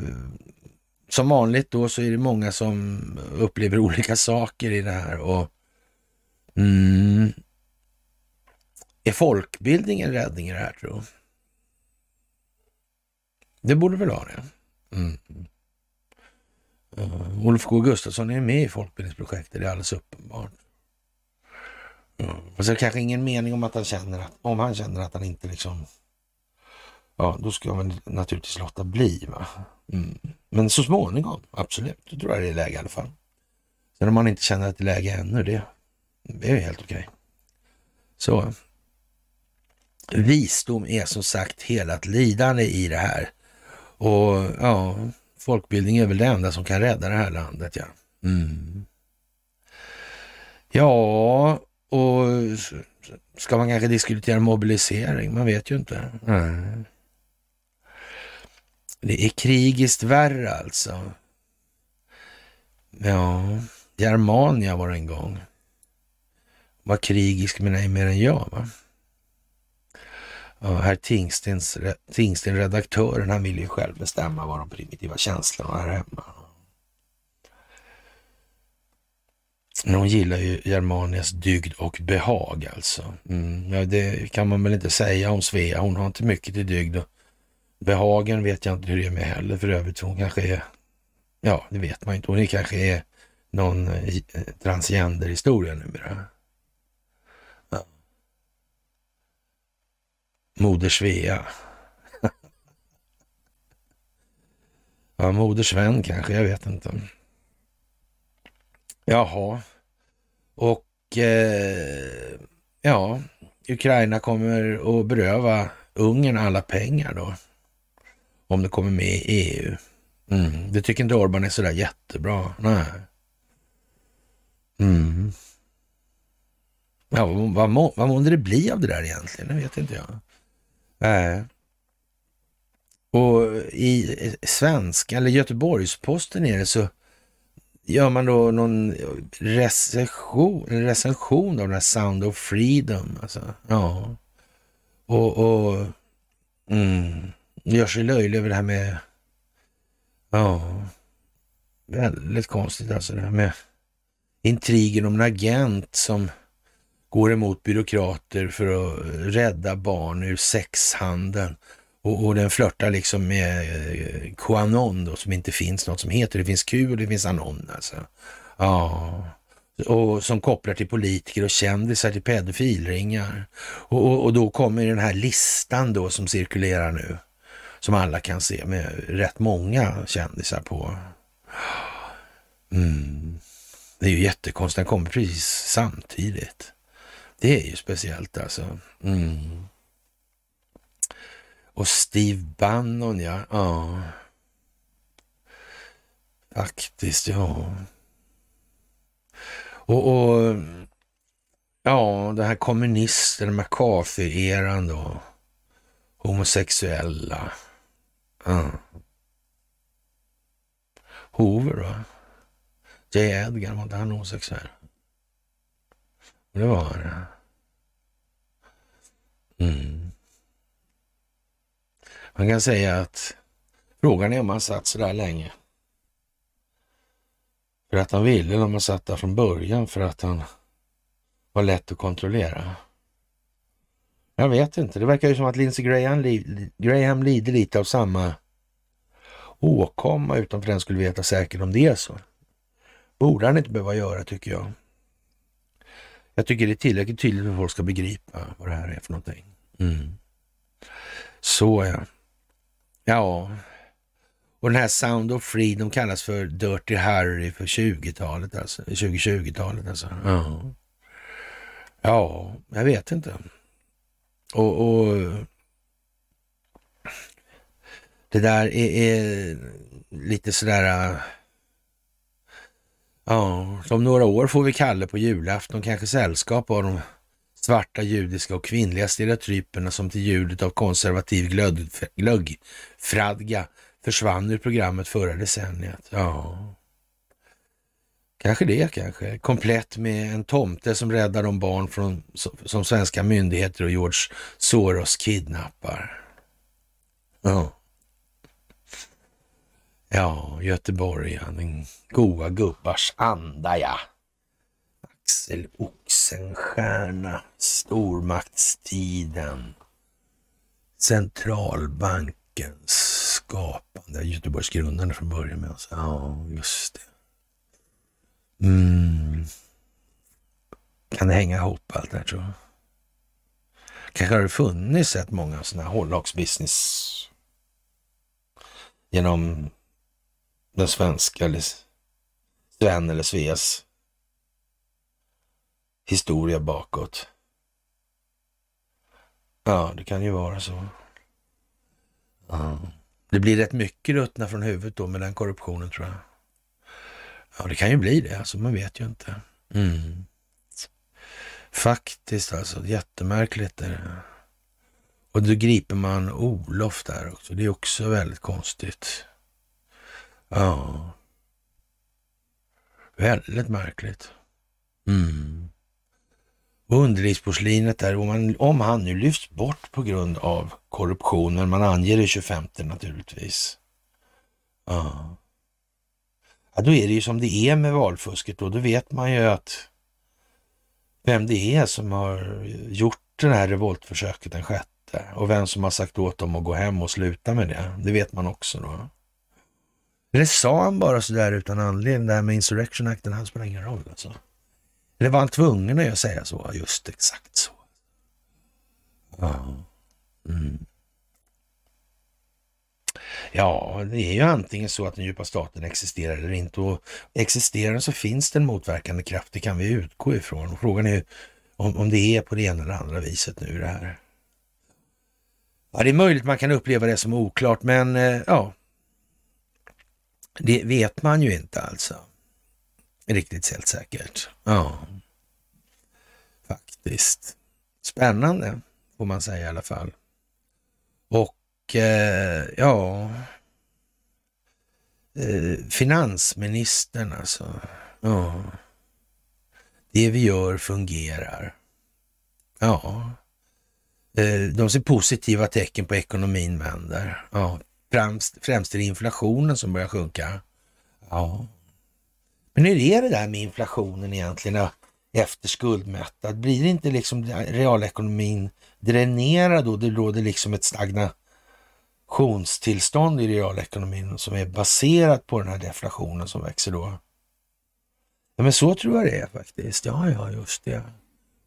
som vanligt då så är det många som upplever olika saker i det här. Och mm, Är folkbildningen räddning i det här tror Det borde väl vara det. Mm. Uh, Olof K Gustafsson är med i folkbildningsprojektet, det är alldeles uppenbart. Mm. Och så är det kanske ingen mening om att han känner att, om han känner att han inte liksom ja, då ska man naturligtvis låta bli. Va? Mm. Men så småningom, absolut, då tror jag det är läge i alla fall. Sen om man inte känner att det är läge ännu, det, det är helt okej. Okay. Så. visdom är som sagt hela ett lidande i det här. Och ja, folkbildning är väl det enda som kan rädda det här landet, ja. Mm. Ja, och ska man kanske diskutera mobilisering? Man vet ju inte. Mm. Det är krigiskt värre alltså. Ja, Germania var det en gång. Var krigisk med nej mer än jag. Va? Ja, herr Tingsten, redaktören, han vill ju själv bestämma vad de primitiva känslorna är hemma. Men hon gillar ju Germanias dygd och behag alltså. Mm, ja, det kan man väl inte säga om Svea. Hon har inte mycket till dygd och behagen vet jag inte hur det är med heller för övrigt. Hon kanske är, ja det vet man inte. Hon kanske är någon eh, transgender-historia numera. Ja. Moder Svea. ja, Moder Sven kanske, jag vet inte. Jaha. Och eh, ja, Ukraina kommer att beröva Ungern alla pengar då. Om det kommer med i EU. Mm. Det tycker inte Orban är sådär jättebra. Nej. Mm. Ja, vad, må, vad månde det bli av det där egentligen? Det vet inte jag. Nej. Och i svenska, eller Göteborgs-Posten är det så gör man då någon recension, en recension av den här Sound of Freedom. Alltså, ja. Och, och mm, gör sig löjlig över det här med, ja, väldigt konstigt alltså det här med intrigen om en agent som går emot byråkrater för att rädda barn ur sexhandeln. Och, och den flörtar liksom med eh, Qanon då, som inte finns något som heter. Det finns Q och det finns Anon alltså. Ja. Och som kopplar till politiker och kändisar till pedofilringar. Och, och, och då kommer den här listan då som cirkulerar nu. Som alla kan se med rätt många kändisar på. Mm. Det är ju jättekonstigt, den kommer precis samtidigt. Det är ju speciellt alltså. Mm. Och Steve Bannon, ja. ja. Faktiskt, ja. Och, och ja, den här kommunisten, McCarthy-eran då. Homosexuella. Ja. Hoover då? J. Edgar, var inte han homosexuell? Det var han, mm. Man kan säga att frågan är om han satt så där länge. För att han ville, eller om han satt där från början för att han var lätt att kontrollera. Jag vet inte. Det verkar ju som att Lindsey Graham, Graham lider lite av samma åkomma utan för den skulle veta säkert om det är så. Borde han inte behöva göra tycker jag. Jag tycker det är tillräckligt tydligt för att folk ska begripa vad det här är för någonting. Mm. Så ja. Ja. Och den här Sound of Freedom kallas för Dirty Harry för 20-talet alltså. 2020-talet alltså. Ja. ja, jag vet inte. Och, och det där är, är lite sådär äh, Ja, om några år får vi Kalle på julafton, kanske sällskap av de svarta, judiska och kvinnliga stereotyperna som till ljudet av konservativ glöggfradga försvann ur programmet förra decenniet. Ja, kanske det kanske. Komplett med en tomte som räddar de barn från, som svenska myndigheter och George Soros kidnappar. Ja. Ja, Göteborg, ja, den goa gubbars anda, ja. Axel Oxenstierna, stormaktstiden, centralbankens skapande, Göteborgs grundande från början med. Alltså. Ja, just det. Mm. Kan det hänga ihop allt det här tror jag? Kanske har det funnits rätt många sådana här hårdlagsbusiness genom den svenska eller Sven eller Sveas historia bakåt. Ja, det kan ju vara så. Ja. Det blir rätt mycket ruttna från huvudet då med den korruptionen tror jag. Ja, det kan ju bli det, alltså man vet ju inte. Mm. Faktiskt alltså, jättemärkligt är det. Och då griper man Olof där också. Det är också väldigt konstigt. Ja. Väldigt märkligt. Mm. Och underlivsporslinet där, om, man, om han nu lyfts bort på grund av korruption, men man anger det 25 naturligtvis. Ja ja. Då är det ju som det är med valfusket då. Då vet man ju att vem det är som har gjort det här revoltförsöket den sjätte och vem som har sagt åt dem att gå hem och sluta med det. Det vet man också då. Eller sa han bara sådär utan anledning, det här med Insurrection Act, det spelar ingen roll alltså. Eller var han tvungen att säga så? Just exakt så. Ja. Mm. Ja, det är ju antingen så att den djupa staten existerar eller inte. Och existerar den så finns det en motverkande kraft, det kan vi utgå ifrån. Och frågan är om, om det är på det ena eller andra viset nu det här. Ja, det är möjligt man kan uppleva det som oklart, men eh, ja, det vet man ju inte alltså. Riktigt helt säkert. Ja, faktiskt. Spännande får man säga i alla fall. Och Eh, ja, eh, finansministern alltså. Ja. Det vi gör fungerar. Ja. Eh, de ser positiva tecken på ekonomin vänder. Ja. Främst, främst är det inflationen som börjar sjunka. Ja. Men hur är det där med inflationen egentligen efter skuldmättad? Blir inte liksom realekonomin dränerad då? Det råder liksom ett stagnationstillstånd i realekonomin som är baserat på den här deflationen som växer då. Ja, men så tror jag det är faktiskt. Ja, ja, just det.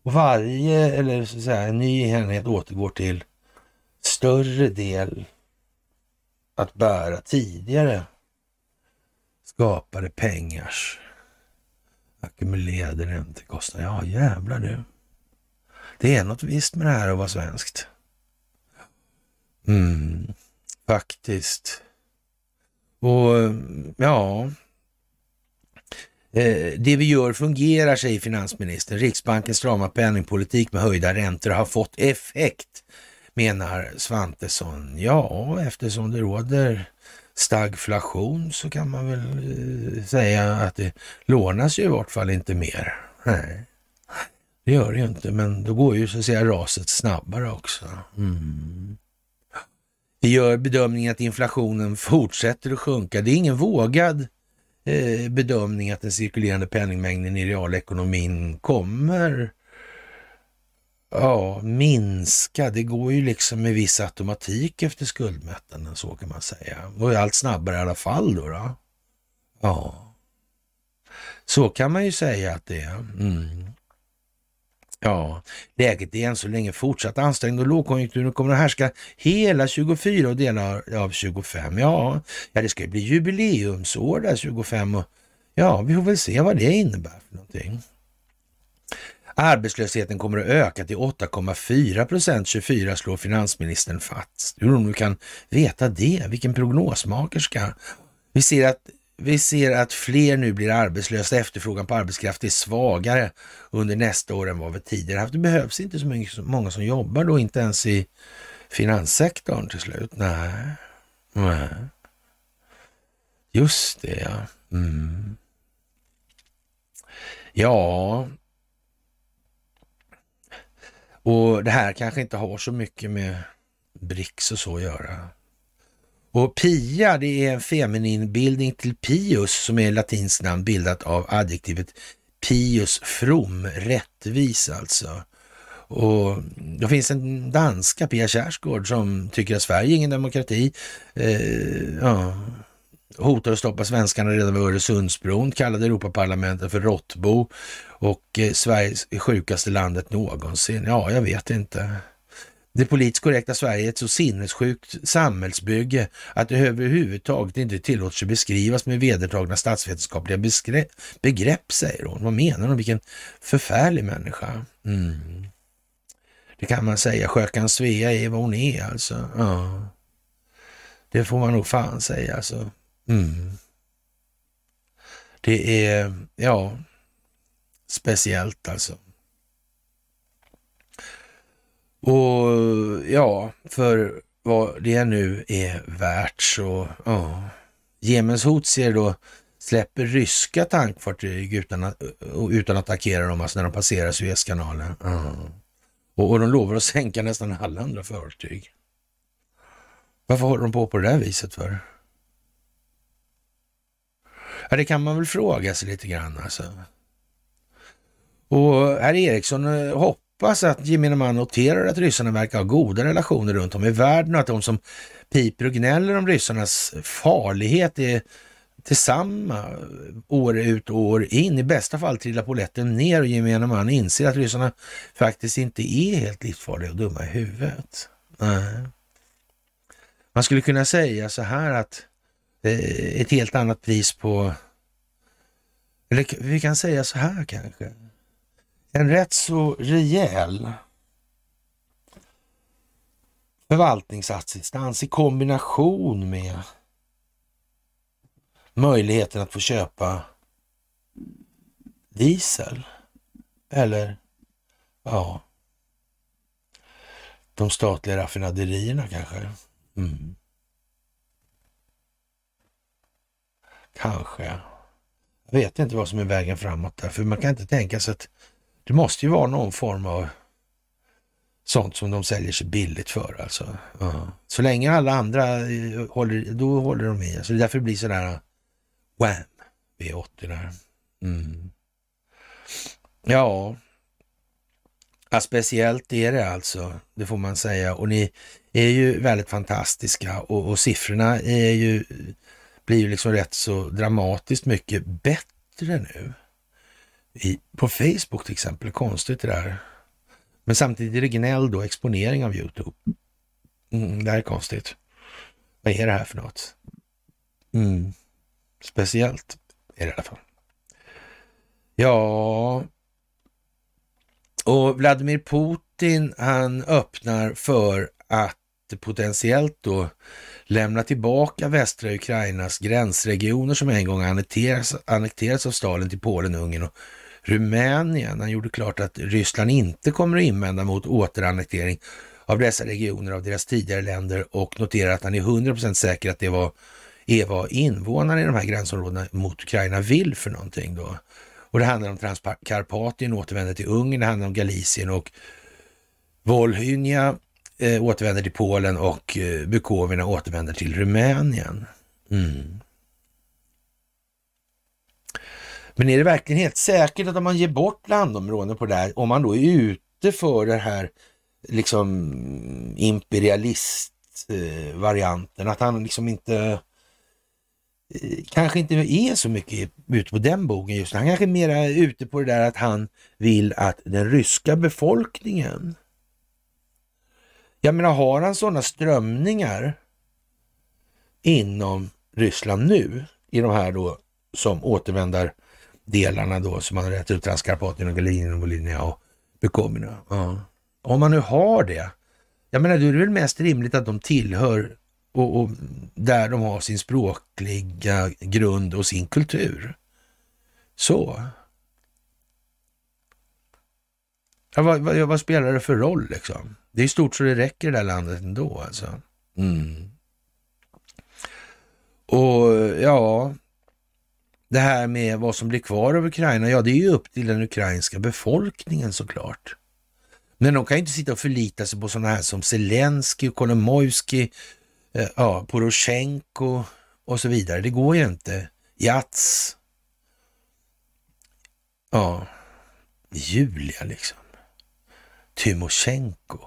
Och varje, eller så att säga, en ny enhet återgår till större del att bära tidigare skapade pengars ackumulerade räntekostnader. Ja, jävlar du. Det är något visst med det här att vara svenskt. Mm, faktiskt. Och ja, eh, det vi gör fungerar, säger finansministern. Riksbankens strama penningpolitik med höjda räntor har fått effekt, menar Svantesson. Ja, eftersom det råder stagflation så kan man väl eh, säga att det lånas ju i vart fall inte mer. Nej, det gör det ju inte, men då går ju så att säga raset snabbare också. Mm. Vi gör bedömningen att inflationen fortsätter att sjunka. Det är ingen vågad eh, bedömning att den cirkulerande penningmängden i realekonomin kommer ja, minska. Det går ju liksom med viss automatik efter skuldmättnaden, så kan man säga. Och allt snabbare i alla fall då. då. Ja, så kan man ju säga att det är. Mm. Ja, läget är än så länge fortsatt ansträngd och lågkonjunkturen kommer att härska hela 24 och delar av 25. Ja, ja det ska ju bli jubileumsår där 25 och ja, vi får väl se vad det innebär för någonting. Arbetslösheten kommer att öka till 8,4 procent 24 slår finansministern fast. Hur hon nu kan veta det? Vilken prognosmakerska. Vi ser att vi ser att fler nu blir arbetslösa. Efterfrågan på arbetskraft är svagare under nästa år än vad vi tidigare haft. Det behövs inte så många som jobbar då, inte ens i finanssektorn till slut. Nej, Nej. just det ja. Mm. Ja, och det här kanske inte har så mycket med BRICS och så att göra. Och Pia, det är en feminin bildning till Pius som är latinskt namn bildat av adjektivet Pius from, rättvis alltså. Och då finns en danska, Pia Kjaersgaard, som tycker att Sverige är ingen demokrati. Eh, ja, hotar att stoppa svenskarna redan vid Öresundsbron, kallade Europaparlamentet för råttbo och eh, Sveriges sjukaste landet någonsin. Ja, jag vet inte. Det politiskt korrekta Sverige är ett så sinnessjukt samhällsbygge att det överhuvudtaget inte tillåts sig beskrivas med vedertagna statsvetenskapliga begrepp, säger hon. Vad menar hon? Vilken förfärlig människa. Mm. Det kan man säga. Skökan Svea är vad hon är alltså. Ja. Det får man nog fan säga alltså. Mm. Det är, ja, speciellt alltså. Och ja, för vad det nu är värt så, ja. Jemens houtsier då släpper ryska tankfartyg utan att, eh, utan att attackera dem, alltså när de passerar Suezkanalen. Ja. Och, och de lovar att sänka nästan alla andra fartyg. Varför håller de på på det där viset för? Ja, det kan man väl fråga sig lite grann alltså. Och herr Eriksson eh, hoppas hoppas att gemene man noterar att ryssarna verkar ha goda relationer runt om i världen och att de som piper och gnäller om ryssarnas farlighet är tillsammans år ut och år in. I bästa fall trillar poletten ner och gemene man inser att ryssarna faktiskt inte är helt livsfarliga och dumma i huvudet. Nej. Man skulle kunna säga så här att eh, ett helt annat pris på, eller vi kan säga så här kanske, en rätt så rejäl förvaltningsassistans i kombination med möjligheten att få köpa diesel. Eller ja, de statliga raffinaderierna kanske. Mm. Kanske. Jag vet inte vad som är vägen framåt där, för man kan inte tänka sig att det måste ju vara någon form av sånt som de säljer sig billigt för alltså. Ja. Så länge alla andra eh, håller, då håller de i. Alltså det är därför det blir sådär eh, wham V80 där. Mm. Ja, ja, speciellt är det alltså, det får man säga. Och ni är ju väldigt fantastiska och, och siffrorna är ju, blir ju liksom rätt så dramatiskt mycket bättre nu. I, på Facebook till exempel, konstigt det där. Men samtidigt är det gnäll då, exponering av Youtube. Mm, det här är konstigt. Vad är det här för något? Mm. Speciellt är det i alla fall. Ja, och Vladimir Putin han öppnar för att potentiellt då lämna tillbaka västra Ukrainas gränsregioner som en gång annekterats, annekterats av Stalin till Polen, Ungern och Rumänien. Han gjorde klart att Ryssland inte kommer att invända mot återannektering av dessa regioner av deras tidigare länder och noterar att han är 100% säker att det var, är vad invånarna i de här gränsområdena mot Ukraina vill för någonting då. Och det handlar om Transkarpatien återvänder till Ungern, det handlar om Galicien och Volhynia eh, återvänder till Polen och eh, Bukovina återvänder till Rumänien. Mm. Men är det verkligen helt säkert att om man ger bort landområden på det här, om man då är ute för det här liksom imperialistvarianten, att han liksom inte eh, kanske inte är så mycket ute på den bogen just nu. Han kanske är mera ute på det där att han vill att den ryska befolkningen jag menar, har han sådana strömningar inom Ryssland nu, i de här då som återvändar delarna då som man har rätt ut, Transkarpatien och Galinien och Volhynia och Bukovina. Ja. Om man nu har det, jag menar då är det väl mest rimligt att de tillhör och, och, där de har sin språkliga grund och sin kultur. Så. Ja, vad, vad, vad, spelar det för roll liksom? Det är stort så det räcker i det här landet ändå alltså. Mm. Och ja, det här med vad som blir kvar av Ukraina, ja det är ju upp till den ukrainska befolkningen såklart. Men de kan ju inte sitta och förlita sig på sådana här som Zelensky, Kolomojski, eh, ja, Poroshenko och så vidare. Det går ju inte. Jats. Ja, Julia liksom. Tymosjenko.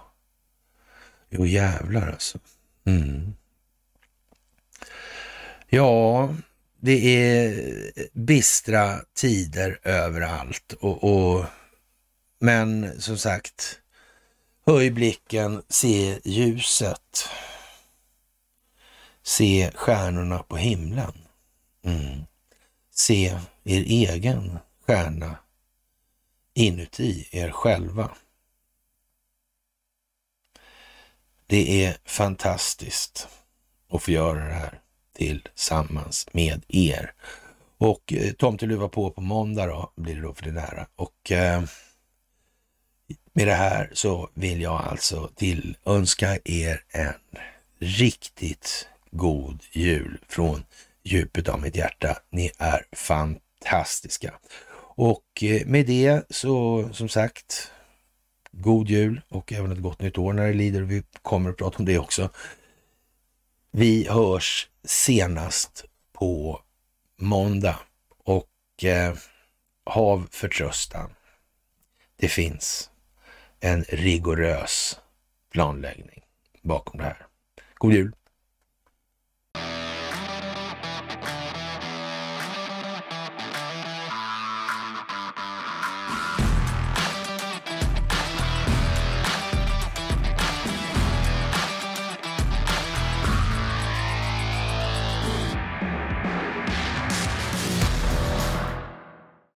Jo jävlar alltså. Mm. Ja, det är bistra tider överallt. Och, och, men som sagt, höj blicken, se ljuset. Se stjärnorna på himlen. Mm. Se er egen stjärna inuti er själva. Det är fantastiskt att få göra det här tillsammans med er. Och eh, tomteluva på på måndag då, blir det då för det nära. Och eh, med det här så vill jag alltså tillönska er en riktigt god jul från djupet av mitt hjärta. Ni är fantastiska. Och eh, med det så som sagt, god jul och även ett gott nytt år när det lider. Vi kommer att prata om det också. Vi hörs senast på måndag och eh, hav förtröstan. Det finns en rigorös planläggning bakom det här. God jul!